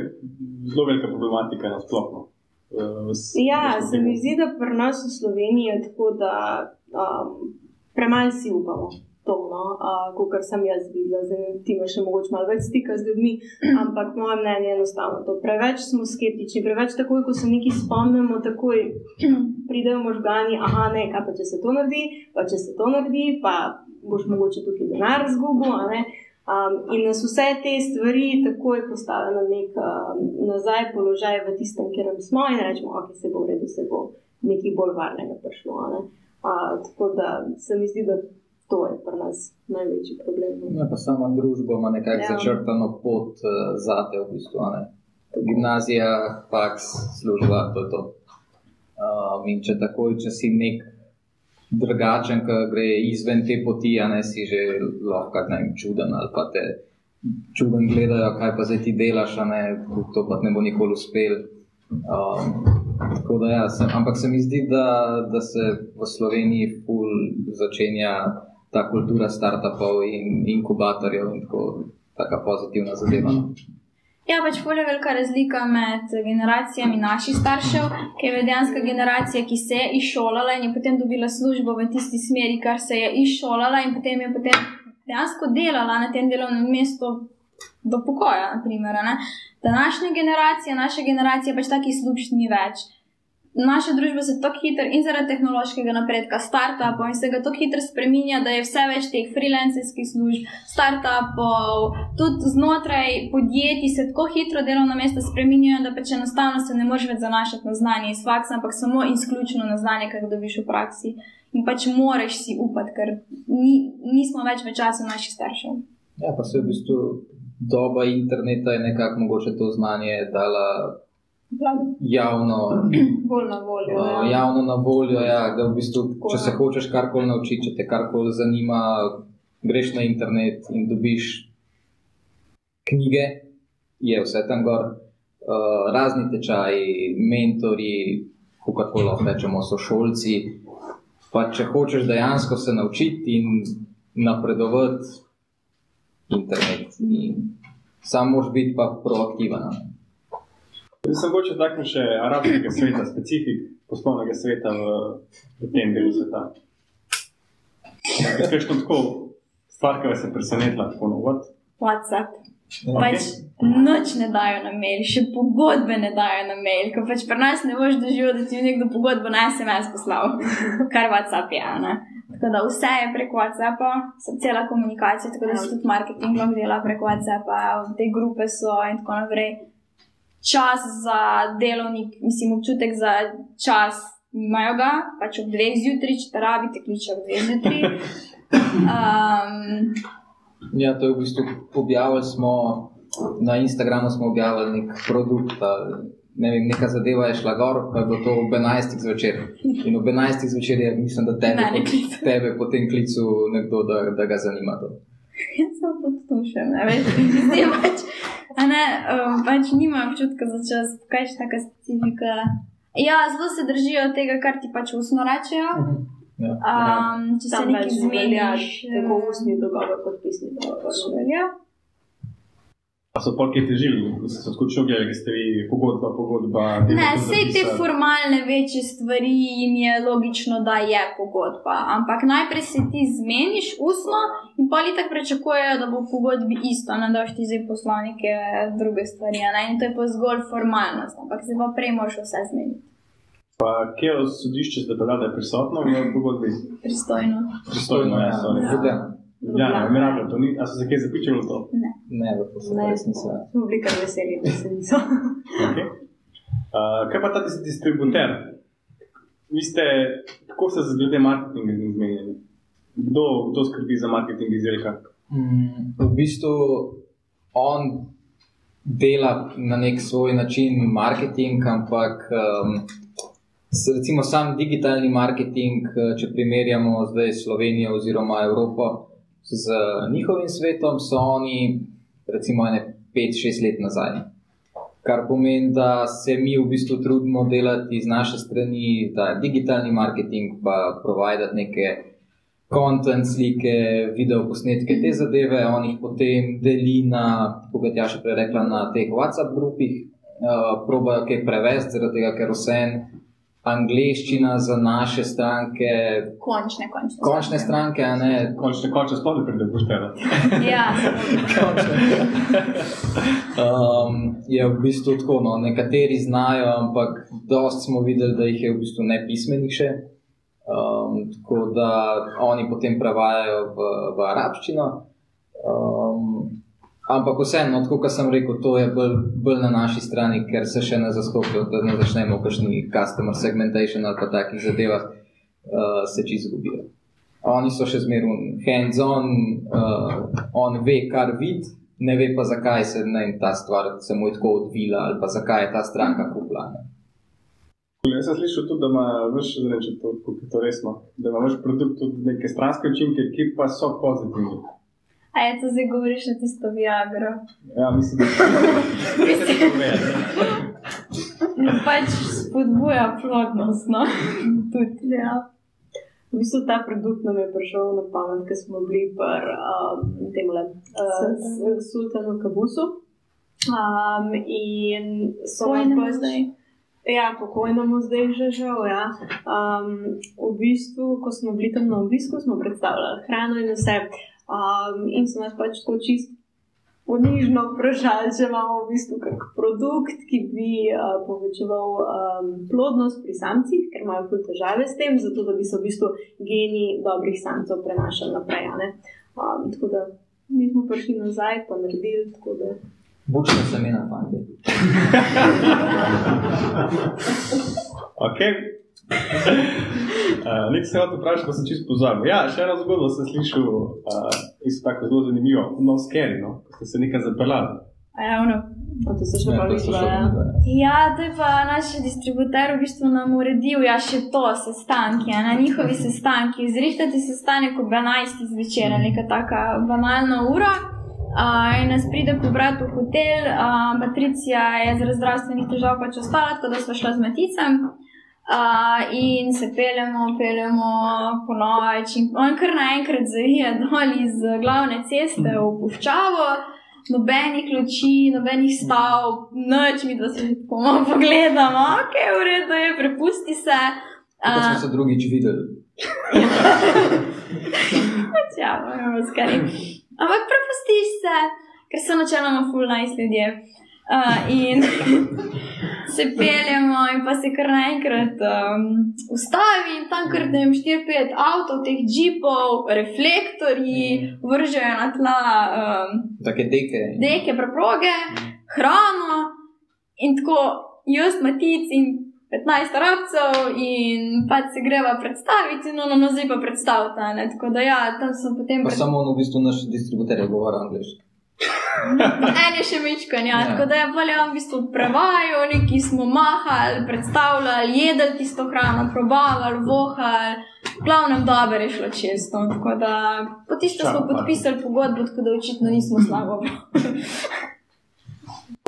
zelo velika problematika na splošno. Uh, Ja, se mi zdi, da pri nas v Sloveniji je tako, da um, premalo si upamo. To, no, uh, kot sem jaz videla, zdaj ti imaš še mogoče malo več stika z ljudmi, ampak moje mnenje je enostavno to. Preveč smo skeptični, preveč takoj, ko se nekaj spomnimo, takoj pridejo možgani, aha, ne, kaj pa če se to naredi, pa če se to naredi, pa boš mogoče tukaj denar zgubil. Ne. Um, in nas vse te stvari takoj postavijo na nek um, nazaj položaj v tistem, kjer smo in rečemo, okay, se bo v redu, se bo nekaj bolj varnega prišlo. Ne? Uh, tako da se mi zdi, da to je pri nas največji problem. Ja, pa sama družba ima nekako Ja. začrtano pot uh, za te, v bistvu. ne. Gimnazija, faks, služba, to je to. Um, in če takoj, če si nek drugačen, ki gre izven te poti, a ne si že lahko ne vem, čuden ali pa te čuden gledajo, kaj pa zdaj ti delaš, a ne, to pa ne bo nikoli uspel. Um, da ja, se, ampak se mi zdi, da, da se v Sloveniji ful začenja ta kultura startupov in inkubatorjev in tako pozitivna zadeva. Ja, pač bolj je velika razlika med generacijami naših staršev, ki je dejansko generacija, ki se je izšolala in je potem dobila službo v tisti smeri, kar se je izšolala in potem je potem dejansko delala na tem delovnem mestu do pokoja. Naprimer, ne. Današnja generacija, naša generacija pač takih služb ni več. Naša družba se tako hitro in zaradi tehnološkega napredka, startupov in vsega tako hitro spremenja, da je vse več teh freelancerskih služb, startupov, tudi znotraj podjetij se tako hitro delovna mesta spremenjajo, da pač enostavno se ne moreš več zanašati na znanje iz faksa, ampak samo in izključno na znanje, kar ga dobiš v praksi. In pač moraš si upati, ker ni, nismo več v času naših staršev. Ja, pa se v bistvu doba interneta je nekako mogoče to znanje dala javno, na voljo. uh, Ja. javno na voljo. Ja, da v bistvu, če se hočeš karkoli naučiti, če te karkoli zanima, greš na internet in dobiš knjige, je vse tam gor, uh, razni tečaji, mentori, kako lahko rečemo, sošolci. Pa če hočeš dejansko se naučiti in napredovati, internet. In sam moraš biti pa proaktiven. Jaz sem mogoče takšen še arabskega sveta, specifik poslovnega sveta v, v tem delu sveta. Kaj je tako stvar, ki vas je presenetila, tako novot? WhatsApp. Pač noč ne dajo na mail, še pogodbe ne dajo na mail, ker pač pri nas ne boš doživel, da ti je nekdo pogodbo na SMS poslal, kar WhatsApp je. a Ne? Tako da vse je prek WhatsAppa, so cela komunikacija, tako da se tudi marketing lahko dela prek WhatsAppa, te grupe so in tako naprej. Čas za delovnik, mislim, občutek za čas imajo ga, pač ob dveh zjutraj, če te rabite, kliče ob dveh zjutraj. Um, Ja, to je v bistvu objavili smo na Instagramu, smo objavili nek produkt. Ne vem, neka zadeva je šla gor, pa je bilo to ob 11. zvečer. In ob 11. zvečer je, mislim, da tebe, klical. tebe potem klical nekdo, da, da ga zanima to. Jaz sem pod tušem, ne veš, zdaj pač, a ne, um, pač nimajo občutka za čas, kaj je taka specifika. Ja, zelo se držijo tega, kar ti pač usno rečejo. Ja. Um, če se nekaj zmeniš, tako ustni dogovor kot pisni dogovor. velja. Pa so polki težili, ko so se skočili, gledali, ste vi pogodba, pogodba. Ne, vse te formalne večje stvari jim je logično, da je pogodba. Ampak najprej se ti zmeniš ustno in pa li tako pričakujejo, da bo v pogodbi isto, ne da boš ti zdaj poslal neke druge stvari. a Ne? In to je pa zgolj formalnost, ampak se pa prej moraš vse zmeniti. Pa kje v sodišče bila, da je prisotno v pogodbi? Pristojno. Pristojno, ja, sorry. Ja. Ja, ne, Mirabel, to ni, a so se kaj zapičali v to? Ne, v to se Ne. res nisem. Smo bili kar veseli, da se niso. Okay. Uh, kaj pa ta dis- distributer? Vi ste, kako ste z glede marketinga z njim zmenjeni? Kdo, kdo skrbi za marketing izdelka? Mm, v bistvu on dela na nek svoj način marketing, ampak um, recimo sam digitalni marketing, eh, če primerjamo zdaj Slovenijo oziroma Evropo z njihovim svetom, so oni recimo ene 5-6 let nazaj. Kar pomeni, da se mi v bistvu trudimo delati z naše strani, da je digitalni marketing, pa providati neke kontent, slike, video posnetke, te zadeve, on jih potem deli na, kot je še prej rekla, na teh WhatsApp grupih, uh, probajo kaj prevesti, zaradi tega, ker vse en angliščina za naše stranke, Končne, končne. končne stranke, a ne Končne, končne sploh ne pride poštevati. Ja, Um, je v bistvu tako, no, nekateri znajo, ampak dost smo videli, da jih je v bistvu nepismenih še. Um, tako da oni potem prevajajo v, v arabščino. Um, ampak vseeno, tako kot sem rekel, to je bolj, bolj na naši strani, ker se še ne zastopijo, da ne začnemo v kakšni customer segmentation ali pa takih zadevah, uh, se čisto izgubijo. Oni so še zmeraj hands-on, uh, on ve, kar vidi, ne ve pa, zakaj se ne, ta stvar se mu je tako odvila ali pa zakaj je ta stranka kupila. ne. Jaz sem slišal tudi, da ima da reče to, kako je to resno, da ima več produkt tudi neke stranske učinke, ki pa so pozitivni. A je to zdaj govoriš na tisto Viagro? Ja, mislim, da je to povedati. Pač spodbuja plodnost, no. Tudi, ja. V bistvu ta produkt nam je prišel na pamet, ker smo bili pri um, tem le uh, Sultanu Kabusu. Um, in so nam pač- zdaj. Ja, pokojnemu zdaj že žal. Ja. Um, v bistvu, ko smo bili tam na obisku, smo predstavljali hrano in vse. Um, in so nas pač tako čist ponižno vprašali, če imamo v bistvu kak produkt, ki bi uh, povečeval um, plodnost pri samcih, ker imajo ful težave s tem, zato da bi se v bistvu geni dobrih samcev prenašali naprej. a ne. Um, tako da mi smo prišli nazaj, pa naredili. tako da Bučna semena, fanti. Ok. Uh, Nekaj se hoče vprašati, pa sem čisto pozabil. Ja, še eno zgodbo sem slišal, uh, isto tako zelo zanimivo, no, scary, no, ko ste se nekaj zapeljali. A ja, ono. a to se še Ja, pa videla. Ja. Ja, to je pa naš distributer v bistvu nam uredil, ja, še to, sestanki, a na njihovi sestanki. Zrihtati sestanek ob 11. zvečer, neka taka banalna ura. Uh, in nas pride pobrati v hotel, uh, Patricija je zaradi zdravstvenih težav pač ostala, tako da smo šla z Maticem. Uh, in se peljemo, peljemo po noč, in on kar naenkrat zavije dol iz glavne ceste v puščavo, nobenih luči, nobenih stav, noč mi, da se tako malo pogledamo, ok, v redu je, prepusti se. Smo Uh, se drugič videli. ja, moramo skari. Ampak prepustiš se, ker so načeloma full nice ljudje. Uh, in se peljemo, in pa se kar naenkrat um, ustavi, in tam kar ne vem, 4-5 avtov, teh jeepov, reflektorji, vržejo na tla um, Take deke. neke preproge, hrano in tako jaz, matic in 15 rabcev, in pač se greva predstaviti, no, no, no zdaj pa predstavita. ne. Tako da ja, tam sem potem. Pa pred- samo on v bistvu naš distributer je govoril angliško. En je še mečkan, ja. Ja. Tako da je bolje v bistvu prevajal, neki smo mahali, predstavljali, jedli tisto hrano, probavali, vohali. V glavnem dobro je šlo čisto. Tako da po tistem smo Čau, Marko. podpisali pogodbo, tako da očitno nismo slabo.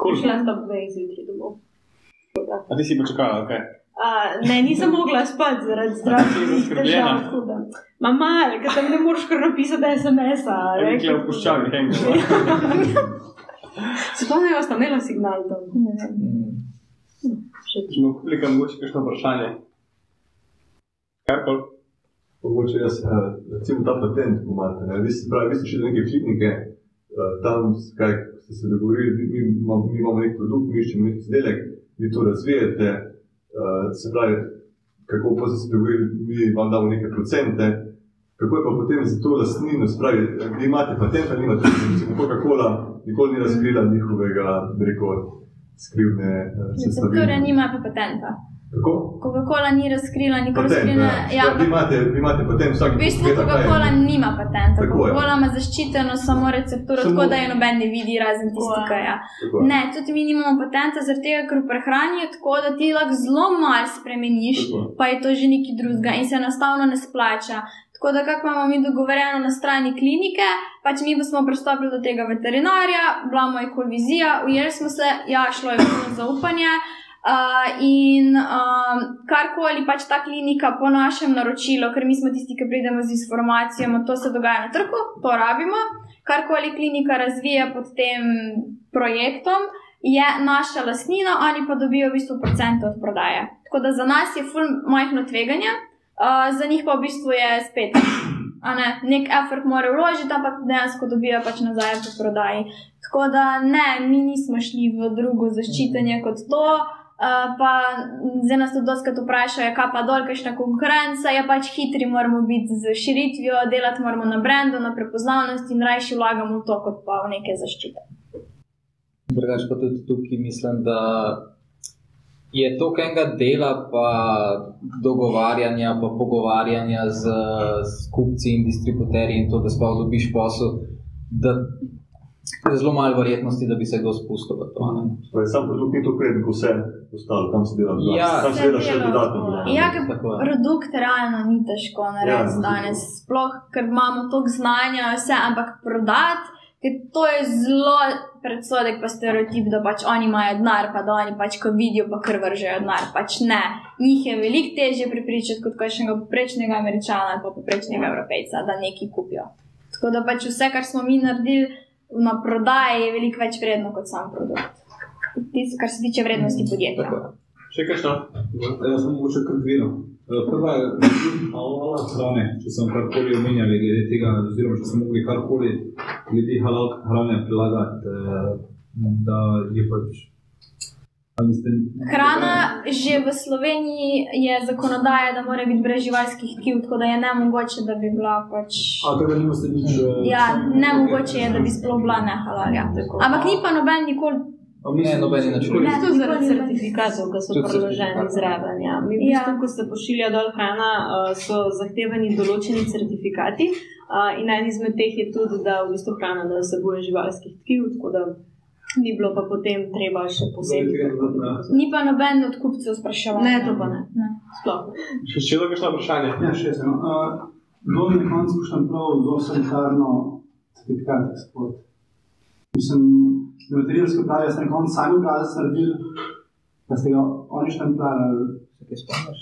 Cool. Šla sta dve zjutraj domov. A ti si počakala, ok. A, ne, nisem mogla spati zaradi zdravstvenih težav. tako da. Ma malo, ker tam ne moreš kar napisati SMS-a. Rekla v puščavi, hengela. Spomnim, da sta imela signal tam. Mm. Če mu publika mogoče kakšno vprašanje. Karkoli. Mogoče jaz, eh, recimo ta patent, pomate, ne, vi ste, pravi, vi ste šli do neke klinike, eh, tam, kaj ste se dogovorili, mi, mi imamo nek produkt, mi iščemo nek izdelek, vi to razvijete, eh, se pravi, kako pa se dogovorili, mi vam damo neke procente, kako je pa potem za to lastnino, se pravi, vi imate patent, ali nimate, recimo Coca-Cola nikoli ni razkrila njihovega, bi rekel, skrivne Torej, sestavine. nima pa patenta. Coca-Cola ni razkrila nikoli Patent, skrivne. ja. Ja, vi, imate, vi imate patent vsak v bistvu kaj je. Coca-Cola nima patenta. Je. Coca-Cola ima zaščiteno samo recepturo, Samo- tako da je noben ne vidi, razen tisti, Wow. je. Tako je. Ne, tudi mi nimamo patenta, zaradi tega, ker v prehrani je tako, da ti lahko zelo malo spremeniš, Tako je. pa je to že nekaj drugega in se enostavno ne splača. Tako da, kako imamo mi dogovorjeno na strani klinike, pač mi pa smo pristopili do tega veterinarja, bila moja kolvizija, ujeli smo se, ja, šlo je puno zaupanje. Uh, in um, karkoli pač ta klinika po našem naročilu, ker mi smo tisti, ki pridemo z informacijami, to se dogaja na trgu, to rabimo. Karkoli klinika razvija pod tem projektom, je naša lastnina ali pa dobijo v bistvu procente od prodaje. Tako da za nas je ful majhno tveganje, uh, za njih pa v bistvu je spet. Ne, nek effort morajo vložiti, ampak dejansko dobijo pač nazaj po prodaji. Tako da ne, mi nismo šli v drugo zaščitenje kot to. Uh, pa zdaj nas tudi doskrat vprašajo, kaj pa dol, kakšna konkurenca, je pač hitri, moramo biti z širitvijo, delati moramo na brendu, na prepoznavnosti in rajši vlagamo v to, kot pa v neke zaščite. Drugač pa tudi tukaj mislim, da je to enega dela, pa dogovarjanja, pa pogovarjanja z, z kupci in distributerji in to, da sploh dobiš posel, da je zelo malo verjetnosti, da bi se kdo spustil v to. Torej, Sam produkt ni to prednik, vse ostalo, tam se dela. Ja, tam se dela še dodatno. Ja, ker produkt realno ni težko narediti Ja. danes, sploh ker imamo toliko znanja, vse, ampak prodati, ker to je zelo predsodek, pa stereotip, da pač oni imajo denar, pa da oni pač, ko vidijo, pa kar vržejo denar. Pač ne, njih je veliko težje pripričati kot kakšnega poprečnega američana ali pa poprečnega evropejca, da nekaj kupijo. Tako da pač vse, kar smo mi naredili na prodaji, je veliko več vredno kot sam produkt. Tisto, kar se tiče vrednosti podjetja. Tako. Še kaj šta? Jaz sem mogoče kar dviral. Prva je, halal hrane, če sem karkoli omenjali glede tega, oziroma če smo mogli karkoli glede halal hrane prilagati, eh, da je pač. Hrana že v Sloveniji je zakonodaja, da mora biti brez živalskih tkiv, tako da je ne mogoče, da bi bila pač. A tega nimate nič. eh, Ja, ne mogoče je, da bi sploh bila ne halalja. Ampak ni pa noben nikoli. Ne, nobeni način. V Ne, bistvu zaradi certifikatov, ki so Tudi priloženi zraven. Ja. Mi, v Ja. bistvu, ko se pošilja dol hrana, uh, so zahtevani določeni certifikati. Uh, in en izmed teh je tudi, da v bistvu hrana ne vsebuje živalskih tkiv, tako da ni bilo pa potem treba še posebej. Da- da- Ni pa noben od kupcev spraševal. Ne, to pa ne. ne. Sploh. Še še drugo kakšno vprašanje? Ja, še eno. Uh, Kdo je na koncu pošten prav zelo sanitarno certifikat eksport? Mislim, da materijalske pravi, ste na koncu sami obrazec naredili, da ste ga oni štempljali. Se kaj spomniš?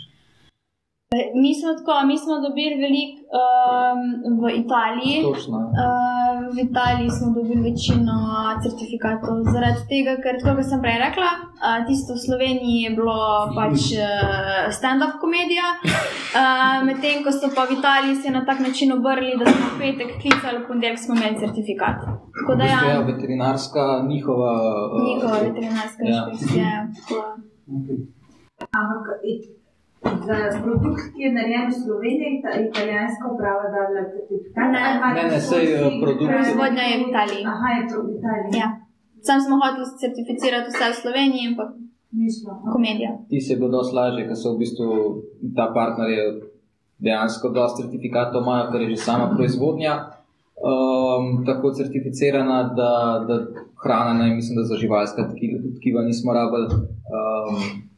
Mi smo tako, mi smo dobili veliko um, v Italiji. Točno. Uh, v Italiji smo dobili večino certifikatov, zaradi tega, ker, tako kot sem prej rekla, tisto v Sloveniji je bilo pač uh, stand-up komedija, medtem ko so pa v Italiji se na tak način obrli, da smo v petek klicali, v ponedeljek smo imeli certifikat. Tako da bistvu, ja, ja, veterinarska njihova. eh, njihova veterinarska Ja. inšpekcija. da. Ampak i- za produkt, ki je narejen v Sloveniji, ta italijanska uprava dala certifikat. Ne. Ne, ne, saj, eh, sourcing, produkt- Proizvodnja je v Italiji. Aha, je v Italiji. Ja. Sam smo hoteli certificirati vse v Sloveniji, ampak Nismo. komedija. Ti se je bilo dosti lažje, ker so v bistvu ta partner je dejansko dosti certifikatov imajo, ker je že sama proizvodnja um, tako certificirana, da, da hrana, ne, mislim, da za živalska tkiva, tkiva nismo rabili. Um,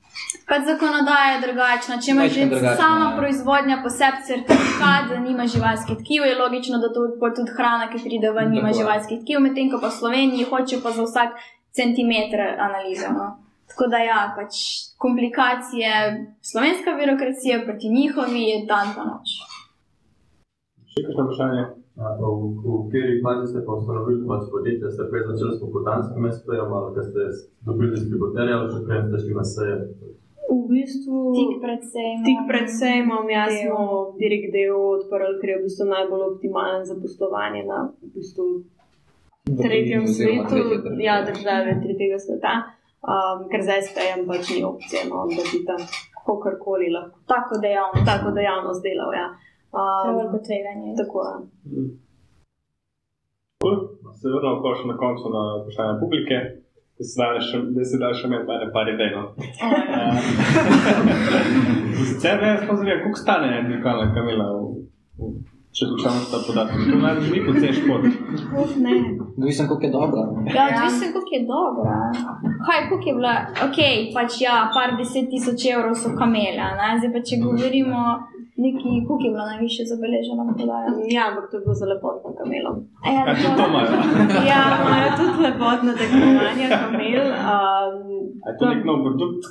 Pač zakonodaja je drugačna. Če imaš že sama ja. proizvodnja poseb certifikat, da nima živalskih tkiv, je logično, da to bo tudi hrana, ki pride ven, nima Tako živalskih tkiv, medtem ko pa v Sloveniji hoče pa za vsak centimeter analizo. No. Tako da ja, pač komplikacije, slovenska birokracija proti njihovi je dan pa noč. Še kakšno vprašanje? V, kateri fazi ste pa ustanovili pač podjetje, ste prej začeli s popoldanskim SP-jem, ali ste dobili distributerja, ali že prej ste šli na seje? V bistvu. Tik pred sejmom. Tik pred sejmom, jaz Del. smo direkt del odprli, ker je v bistvu najbolj optimalen za poslovanje na v bistvu tretjem svetu, ja, države tretjega sveta, um, ker zdaj spejem pač ni opcije, no, da bi tam kakorkoli lahko Tako dejavnost. tako dejavnost delal. Ja. Um, tveganje. tako je. Cool. Se vrnemo pa še na koncu na vprašanje publike. Da se danes še, da se danes še imeti mene par idej. No. Sicer ne, jaz pa zanimam, koliko stane en dirkalna kamela, v, v, če slučajno sta podatki. To najbolj ni pocen šport. Uf, ne. Odvisno, koliko je dobra. Ja, odvisno, koliko je dobra. Kaj, koliko je bila? Ok, pač ja, par deset tisoč evrov so kamele, ne? zdaj pa če govorimo, neki, koliko je bila najviše zabeležena prodaja. Ja, ampak to je bilo za lepotno kamelo. A Ja, Ja, tudi to imajo. Ja, imajo tudi lepotno tekmovanje kamel. Um, A je to nek nov produkt,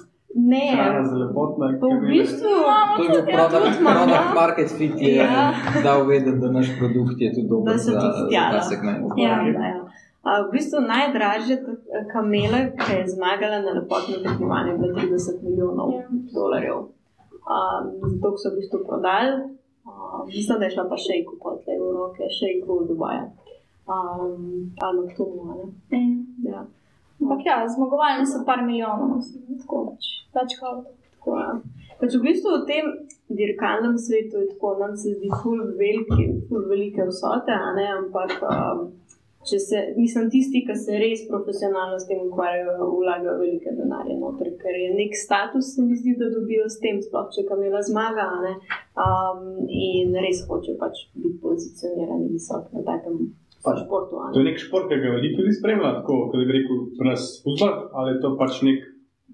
ne, v bistvu. To je bil product, product market fit, je Ja. dal vedeti, da naš produkt je tudi dober za, tudi za ta segment. Ja, da, ja. A, v bistvu najdražja ta- kamela, ki je zmagala na lepotnem tekmovanju, je bila 30 milijonov Ja. dolarjev. Um, zato so v bistvu prodali. Um, mislim, da je šla pa še i kupovati v roke, še i v Dubaja. Um, ali Tumu, ne? Mm. Ja. Ampak ja, zmagovalni so par milijonov, tako pač. Več kot. Tako, ja. Pač v bistvu v tem dirkalnem svetu je tako, nam se zdi ful, veliki, ful velike vsote, ampak um, če se, mislim, tisti, ki se res profesionalno s tem ukvarjajo, vlagajo velike denarje noter, ker je nek status, se mi zdi, da dobijo s tem, sploh če kamela zmaga, ne, um, in res hoče pač biti pozicionirani visoko na takem pač športu, a To ne. je nek šport, ki ga ljudi tudi spremlja, tako kot bi rekel, pri nas futbol, ali je to pač nek,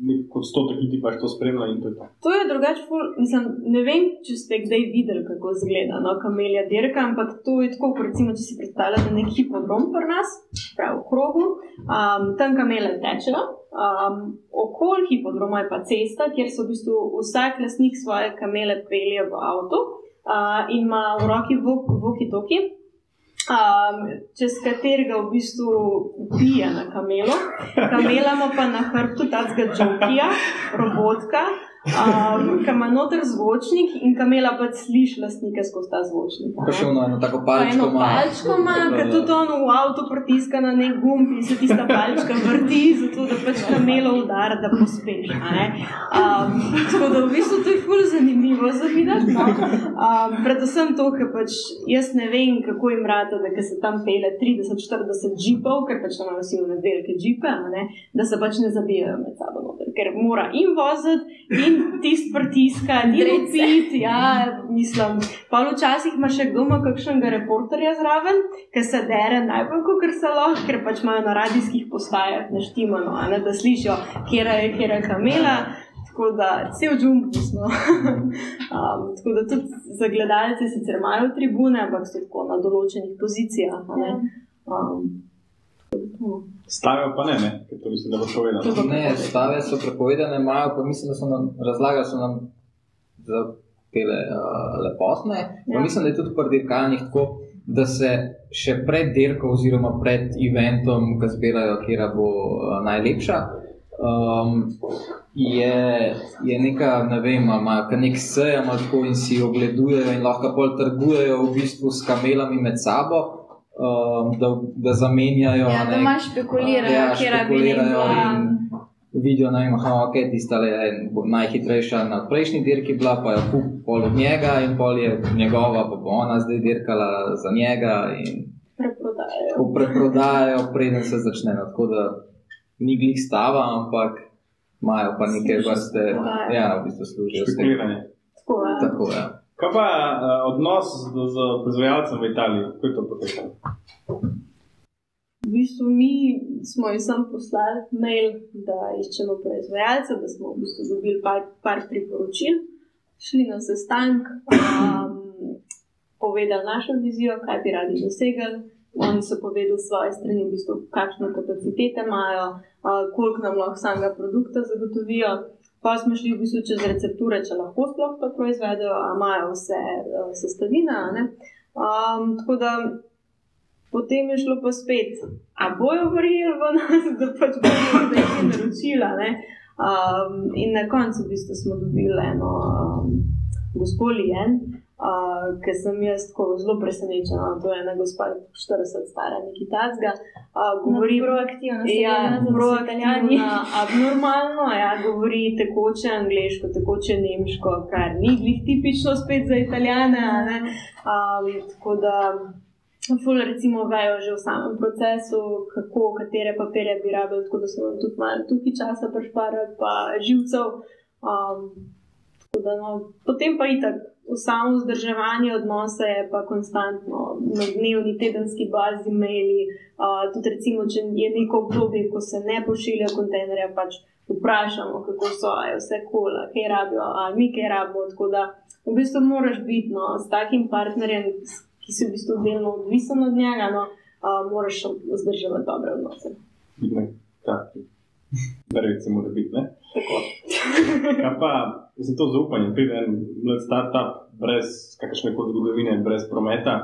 nek odstotek ljudi pač to spremlja to je to. Je drugače, ful, mislim, ne vem, če ste kdaj videli, kako izgleda no, kamelja dirka, ampak to je tako, kot recimo, če si predstavljate nek hipodrom pri nas, prav v krogu, um, tam kamele tečejo. Um, okol hipodroma je pa cesta, kjer so v bistvu vsak lastnik svoje kamele pelje v avto uh, in ima v roki voki-toki, um, čez katerega v bistvu pije na kamelo. Kamela ima pa na hrbtu tacga džokija, robotka, um, ki ima noter zvočnik in kamela pa sliši lastnike skozi ta zvočnik. Pa še ono, eno tako Pa palčko ima. palčko ima, ki tudi ono v avtu pritiska na nek gumb in se tista palčka vrti, zato da pač kamelo udara, da pospeš. Um, tako da v bistvu to je ful zanimivo za videti. No? Um, predvsem to, ker pač jaz ne vem, kako jim rata, da se tam pele 30-40 džipov, ker pač tam imajo vsi velike ne, da se pač ne zabijajo med sabo. Noter, ker mora in voziti, in tist pritiska, in pit, ja, mislim. Pa včasih ima še kdo kakšnega reporterja zraven, ki se dere najbolj, kot se lahko, ker pač imajo na radijskih postajah naštimano, a ne, da slišijo, kje je, kje je kamela. Tako da cel džungl smo. um, tako da tudi za gledalce sicer imajo tribune, ampak so tako na določenih pozicijah. a ne. Um, Stavijo pa ne, ne, ker to mislim, da bo. To pa Ne, stave so prepovedane, imajo pa mislim, da so nam razlagali, so nam za tele uh, lepotne. Ja. Ja. Mislim, da je tudi pri dirkalnih tako, da se še pred dirko oziroma pred eventom, ki zbirajo, kera bo uh, najlepša. Um, je, je neka, ne vem, kar nek sejem ali tako in si ogledujejo in lahko pol trgujejo v bistvu s kamelami med sabo, um, da, da zamenjajo. Ja, a da ne, imaš špekulirajo, Ja, kje bi špekulirajo bila. in Vidijo, da je tista le najhitrejša na prejšnji dirki, bila pa je kup pol od njega in pol je njegova, pa bo ona zdaj dirkala za njega in Preprodajajo. preprodajajo, preden se začne. No, Tako da ni glih stava, ampak imajo pa neke vrste, ja, v bistvu služijo s tem. Špekuliranje. Tako, ja. Tako, ja. Kaj pa uh, odnos z, z proizvajalcem v Italiji, kako je to potekalo? V bistvu mi smo jim sam poslali mail, da iščemo proizvajalca, da smo v bistvu dobili par, par priporočil, šli na sestanek, um, povedali našo vizijo, kaj bi radi dosegli. Oni so povedali svoje strani, v bistvu, kakšne kapacitete imajo, uh, koliko nam lahko samega produkta zagotovijo. Pa smo šli v bistvu čez recepture, če lahko sploh to proizvedejo, a imajo vse uh, sestavine. a ne. Um, tako da Potem je šlo pa spet, a bojo verjeli v nas, da pač bomo nekaj naročila. Ne? Um, in na koncu v bistvu smo dobili eno um, gospod Lijen, uh, ki sem jaz tako zelo presenečena. To je ena gospa 40 stara, neki tacga. Uh, govori proaktivno, Ja, proaktivno. proaktivna, abnormalno, ja, govori tekoče angliško, tekoče nemško, kar ni glih tipično spet za italijane. ne. Um, tako da, ful recimo vejo že v samem procesu, kako, katere papirje bi rabili, tako da smo nam tudi malo tukaj časa prešparali, pa živcev. Um, da, no, potem pa itak. Samo vzdrževanje odnosa je pa konstantno, na dnevni, tedenski bazi, maili. Uh, tudi, recimo, če je neko obdobje, ko se ne pošilja kontejnerja, pač vprašamo, kako so, a je vse kul, cool, kaj rabijo, ali mi kaj rabimo. Tako da, v bistvu, moraš biti no, s takim partnerjem, ki si v bistvu delno odvisen od njega, no, uh, moraš vzdrževati dobre odnose. Ne, tak. Recimo, da biti, ne? Kaj pa, za to zaupanje, pride en mlad startup brez kakršne koli zgodovine, brez prometa,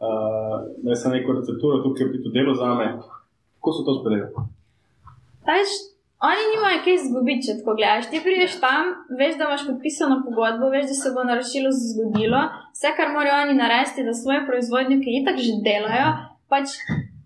uh, da sem neko recepturo, tukaj je to delo za me. Kako so to sprejeli? Veš, oni nimajo kaj izgubiti, če tako gledaš. Ti prideš tam, veš, da imaš podpisano pogodbo, veš, da se bo naročilo zgodilo. Vse, kar morajo oni narediti, da svoje proizvodnje, ki itak že delajo, pač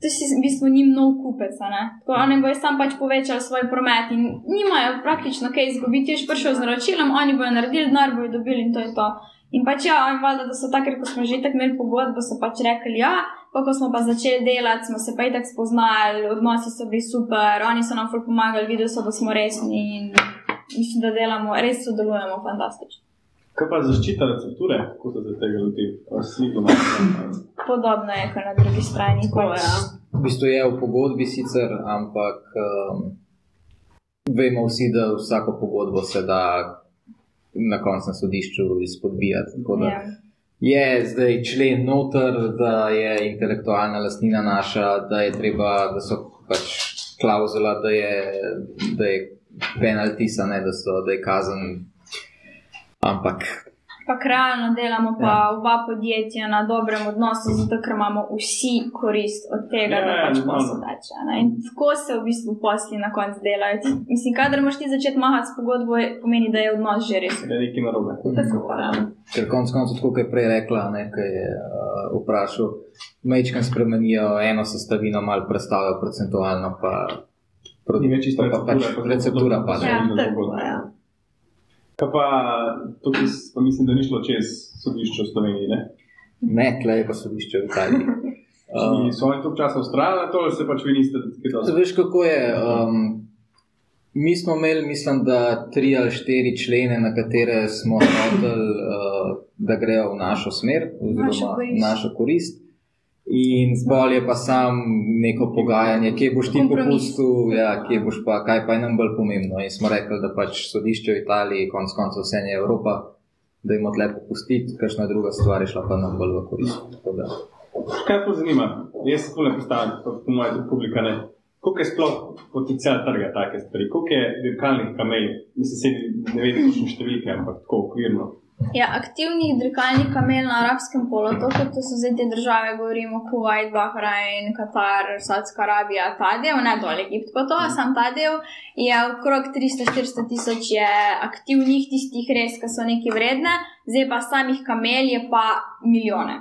to si v bistvu njim nov kupec. Tako oni bojo sam pač povečali svoj promet in nimajo praktično kaj izgubiti. Ti si prišel z naročilom, oni bojo naredili denar, bojo dobili in to je to. In pač ja, oni valjda, da so takrat, ko smo že tako imeli pogodbo, so pač rekli ja. Pa ko smo pa začeli delati, smo se pa itak spoznali, odnosi so bili super, oni so nam ful pomagali, videli so, da smo resni in mislim, da delamo, res sodelujemo fantastično. Kaj pa zaščita recepture, kako se tega lotili? Vsi doma. Podobno je kot na drugi strani. Pač, V bistvu je v pogodbi sicer, ampak um, vemo vsi, da vsako pogodbo se da na koncu na sodišču izpodbijati. Tako da ja. Je zdaj člen noter, da je intelektualna lastnina naša, da je treba, da so pač klauzula, da je, da je penaltisa, ne, da, so, da je kazen. Ampak Pa realno delamo pa ja. oba podjetja na dobrem odnosu, zato ker imamo vsi korist od tega, Ja, da ja, pač normalno. posel teče. In tako se v bistvu posli na koncu delajo. Mislim, kadar moš ti začeti mahati s pogodbo, pomeni, da je odnos že res. Da je nekaj narobe. Tako pa. Ker konec koncev, tako kot je prej rekla, ne, kaj je uh, vprašal, mečkam spremenijo eno sestavino, malo predstavijo procentualno, pa, pa, pa pač receptura, pa receptura pade. Ja, tako, ja. Kaj pa tukaj, pa mislim, da ni šlo čez sodišče v Sloveniji, ne? Ne, tle je pa sodišče v Italiji. Uh, so oni toliko časa ustrajali na to, ali se pač vi niste dosti? veš, kako je? Um, mi smo imeli, mislim, da tri ali štiri člene, na katere smo hoteli, uh, da grejo v našo smer, oziroma v našo korist. In bolje pa sam neko pogajanje, kje boš ti Kompromis. popustil, ja, kje boš pa, kaj pa je nam bolj pomembno. In smo rekli, da pač sodišče v Italiji, konc koncev vse je Evropa, da jim odle popustiti, kakšna druga stvar je šla pa nam bolj v korist. Tako da. Kaj to zanima? Jaz se tole postavim, pa po mojem publika ne. Koliko je sploh potencijal trga take stvari? Koliko je dirkalnih kameljev? Mislim, se ne vem, kakšne številke, ampak tako okvirno. Ja, aktivnih dirkalnih kamel na arabskem polotoku, to so zdaj te države, govorimo Kuwait, Bahrain, Katar, Saudska Arabija, ta del, ne dol Egipt, pa to, sam ta del je okrog 300-400 tisoč je aktivnih, tistih res, ki so neki vredne, zdaj pa samih kamel je pa milijone.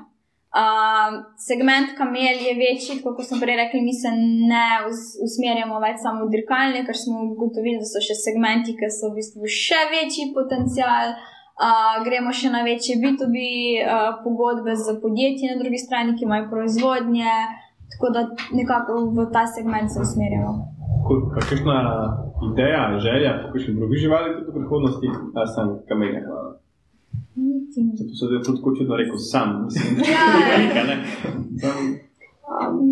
Um, segment kamel je večji, kot smo prej rekli, mi se ne us- usmerjamo več samo v dirkalne, ker smo ugotovili, da so še segmenti, ki so v bistvu še večji potencial. Uh, gremo še na večje B2B uh, pogodbe z podjetji na drugi strani, ki imajo proizvodnje, tako da nekako v ta segment se usmerjamo. Kakšna ideja, želja, kakšne druge živali tudi v prihodnosti, a sem kamelje. Niti ne. Zato se zdaj tudi tako čudno rekel sam, mislim, Ja. velika, ne. Sam,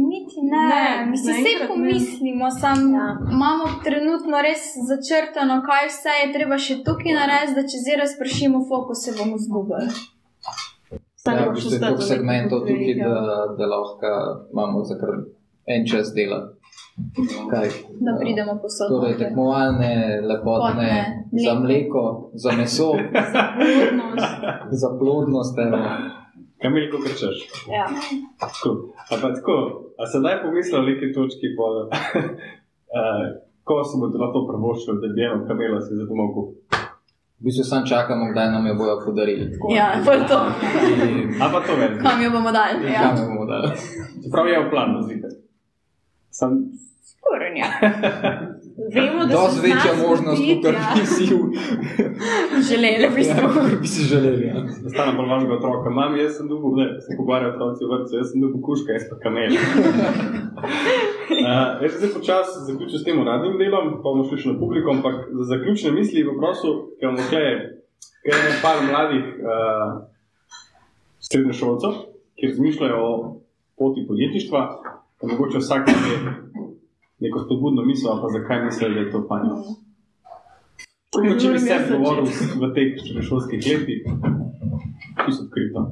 Niti ne, Ne, mislim, vse pomislimo, sam Ja. imamo trenutno res začrtano, kaj vse je treba še tukaj narediti, da če zdaj razpršimo fokus, se bomo zgubili. Ja, v bistvu je toliko segmentov tukaj, da, da lahko imamo za kar en čas dela. Kaj? Da pridemo posod. Torej, tekmovalne, lepotne, Potne, za mleko. za meso, Plodnost. za plodnost. Evo. Kamelj, kot rečeš. Ja. Cool. A pa tako, a sedaj pomislil v neki točki, po, uh, ko si bodo lahko prvoščili, da bi eno kamelo si za domov kupil. V bistvu sam čakamo, kdaj nam jo bojo podarili. ja, to je to. In A pa to vem. Kam jo bomo dali? Ja. kam jo bomo dali. Čeprav je v planu zika. Sam, Skoraj, ja. Vemo, da se večja možnost, kot ja. bi si, Želeli v bistvu. ja, bi si želeli. Ja. da stane bolj važnega otroka. Mam, jaz sem dugo, ne, se pogovarjajo otroci v vrtu, jaz sem dugo kuška, jaz pa kamel. Uh, jaz sem zdaj počasi zaključil s tem uradnim delom, pa bomo šli še na publiko, ampak za zaključne misli v prostoru, ker imamo tukaj je par mladih uh, srednješolcev, ki razmišljajo o poti podjetništva, pa mogoče vsak neko spodbudno misel, pa zakaj mislijo, da je to fajn. Tako, če bi se govoril v teh srednješolskih letih, čisto odkrito.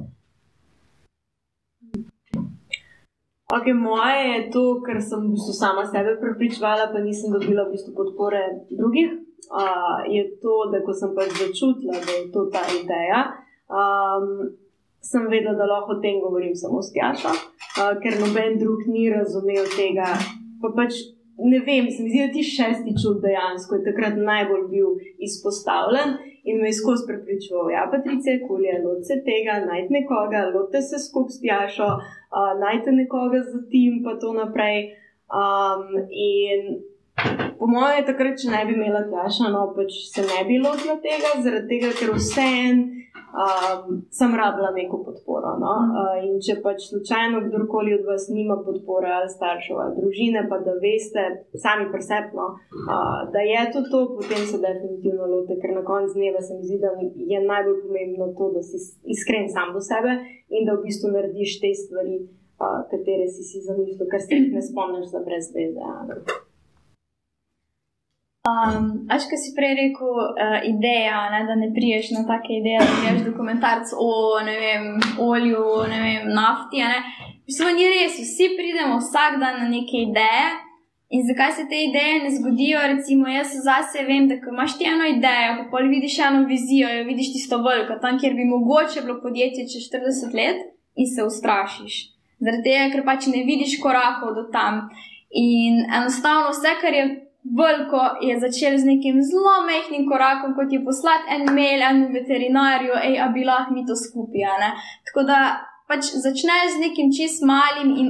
Okay, moje je to, ker sem v bistvu sama sebe prepričevala, pa nisem dobila v bistvu podpore drugih. Uh, je to, da ko sem pač začutila, da je to ta ideja, um, sem vedela, da lahko o tem govorim samo s Tjašo, uh, ker noben drug ni razumel tega. Pa pač ne vem, se mi zdi, da ti šesti čut dejansko je takrat najbolj bil izpostavljen in me je skozi prepričoval, ja, Patricija, kulje, lote tega, najti nekoga, lote se skupaj s Tjašo, uh, najti nekoga za tim, pa to naprej. Um, in po mojem, takrat, če ne bi imela Tjaša, no, pač se ne bi lotila tega, zaradi tega, ker vsem um, sem rabila neko podporo. No? Uh, in če pač slučajno kdorkoli od vas nima podpore ali staršev ali družine, pa da veste sami presepno, uh, da je to to, potem se definitivno lote, ker na koncu dneva se mi zdi, da je najbolj pomembno to, da si iskren sam do sebe in da v bistvu narediš te stvari. Uh, katere si si zamislil, ker se jih ne spomniš za brez veze. Um, Až ko si prej rekel, uh, ideja, ne, da ne priješ na take ideje, da greš dokumentarc o vem, olju, vem, nafti. V bistvu ni res, vsi pridemo vsak dan na neke ideje. In zakaj se te ideje ne zgodijo? Recimo, jaz zase vem, da imaš ti eno idejo, pa pol vidiš eno vizijo, jo vidiš tisto veliko, tam, kjer bi mogoče bilo podjetje čez 40 let in se ustrašiš. Zaradi tega, ker pač ne vidiš korakov do tam. In enostavno vse, kar je veliko je začel z nekim zelo mehkim korakom, kot je poslati en mail enemu veterinarju, hej, a bi lahko mi to skupaj. Tako da pač začneš z nekim čist malim in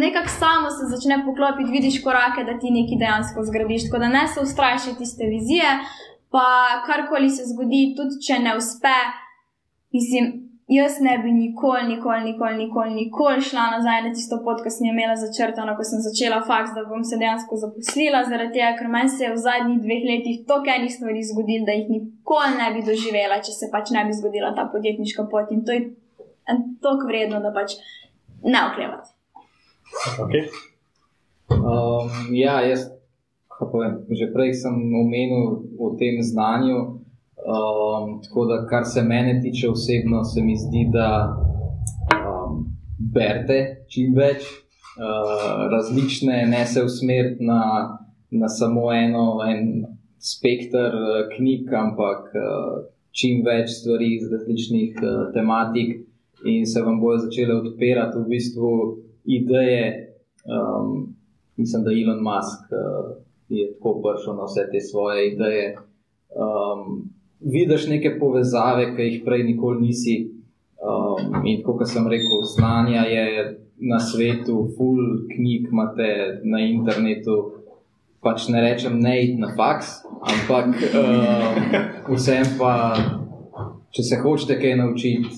nekako samo se začne poklopiti, vidiš korake, da ti nekaj dejansko zgradiš. Tako da ne se ustraši tiste vizije, pa karkoli se zgodi, tudi če ne uspe, mislim. Jaz ne bi nikoli, nikoli, nikoli, nikoli, nikoli šla nazaj na tisto pot, ki sem imela začrtano, ko sem začela faks, da bom se dejansko zaposlila, zaradi tega, ker meni se je v zadnjih dveh letih toliko enih stvari zgodilo, da jih nikoli ne bi doživela, če se pač ne bi zgodila ta podjetniška pot. In to je toliko vredno, da pač ne oklevati. Okay. Um, ja, jaz, povem, že prej sem omenil o tem znanju. Um, tako da, kar se mene tiče osebno, se mi zdi, da um, berete čim več uh, različne, ne se usmeriti na, na samo eno, en spektr uh, knjig, ampak uh, čim več stvari iz različnih uh, tematik, in se vam bojo začele odpirati v bistvu ideje. Um, mislim, da Elon Musk uh, je tako prišel na vse te svoje ideje. Um, vidiš neke povezave, ki jih prej nikoli nisi. Um, in kot sem rekel, znanja je na svetu, full knjig imate na internetu. Pač ne rečem, ne id na faks, ampak um, vsem pa, če se hočete kaj naučiti,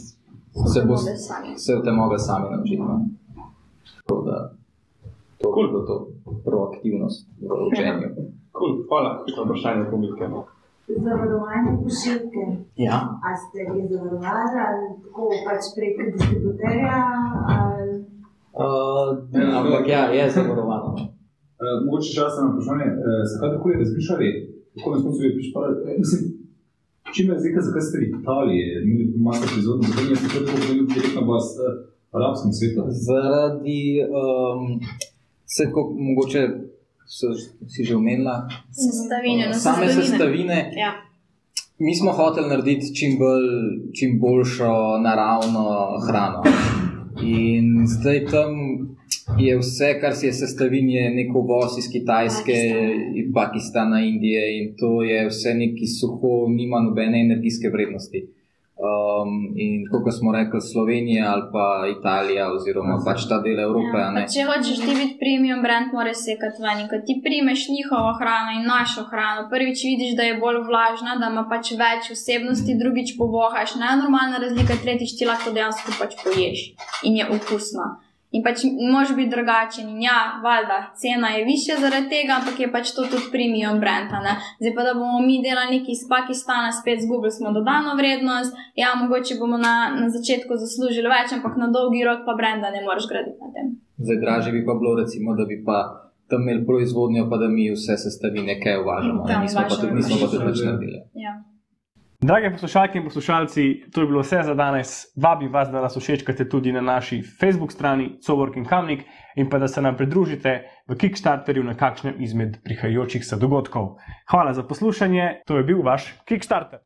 se boste se v tem mogli sami naučiti. No? Tako da, to je cool. to proaktivnost v učenju. Cool. Hvala, to je vprašanje publike. Zavarovanje pošiljke. Ja. A ste jih zavarovali ali tako pač prek distributerja? Ali... Uh, ampak ja, je zavarovano. Uh, mogoče čas na vprašanje, uh, se kaj tako je razmišljali, kako na koncu je prišpali? Mislim, čim je zdaj, zakaj ste v Italiji, mi imate prizorno, zakaj je tako tako bilo direktno vas uh, arabskem svetu? Zaradi, um, se tako mogoče so, si že omenila. Sestavine. No, Same sestavine. sestavine. Ja. Mi smo hoteli narediti čim, bolj, čim boljšo naravno hrano. In zdaj tam je vse, kar si je sestavin, je neko voz iz Kitajske, Pakistan. Pakistana, Indije in to je vse neki suho, nima nobene energijske vrednosti. Um, in kot smo rekli, Slovenija ali pa Italija, oziroma pač ta del Evrope. Ja, če hočeš ti biti premium brand, moraš sekati ven. Ko ti primeš njihovo hrano in našo hrano, prvič vidiš, da je bolj vlažna, da ima pač več vsebnosti, drugič povohaš, ne normalna razlika, tretjič ti lahko dejansko pač poješ in je okusna. In pač moraš biti drugačen. In ja, valjda, cena je višja zaradi tega, ampak je pač to tudi premium brand. Zdaj pa, da bomo mi delali nekaj iz Pakistana, spet zgubili smo dodano vrednost. Ja, mogoče bomo na, na začetku zaslužili več, ampak na dolgi rok pa brenda ne moreš graditi na tem. Zdaj, dražje bi pa bilo, recimo, da bi pa tam imeli proizvodnjo, pa da mi vse sestavine kaj uvažamo. Ne. Nismo pa tudi, nismo pa več. tudi nič naredili. Ja. Drage poslušalke in poslušalci, to je bilo vse za danes. Vabim vas, da nas všečkate tudi na naši Facebook strani Coworking Kamnik in pa da se nam pridružite v Kickstarterju na kakšnem izmed prihajajočih se dogodkov. Hvala za poslušanje, to je bil vaš Kickstarter.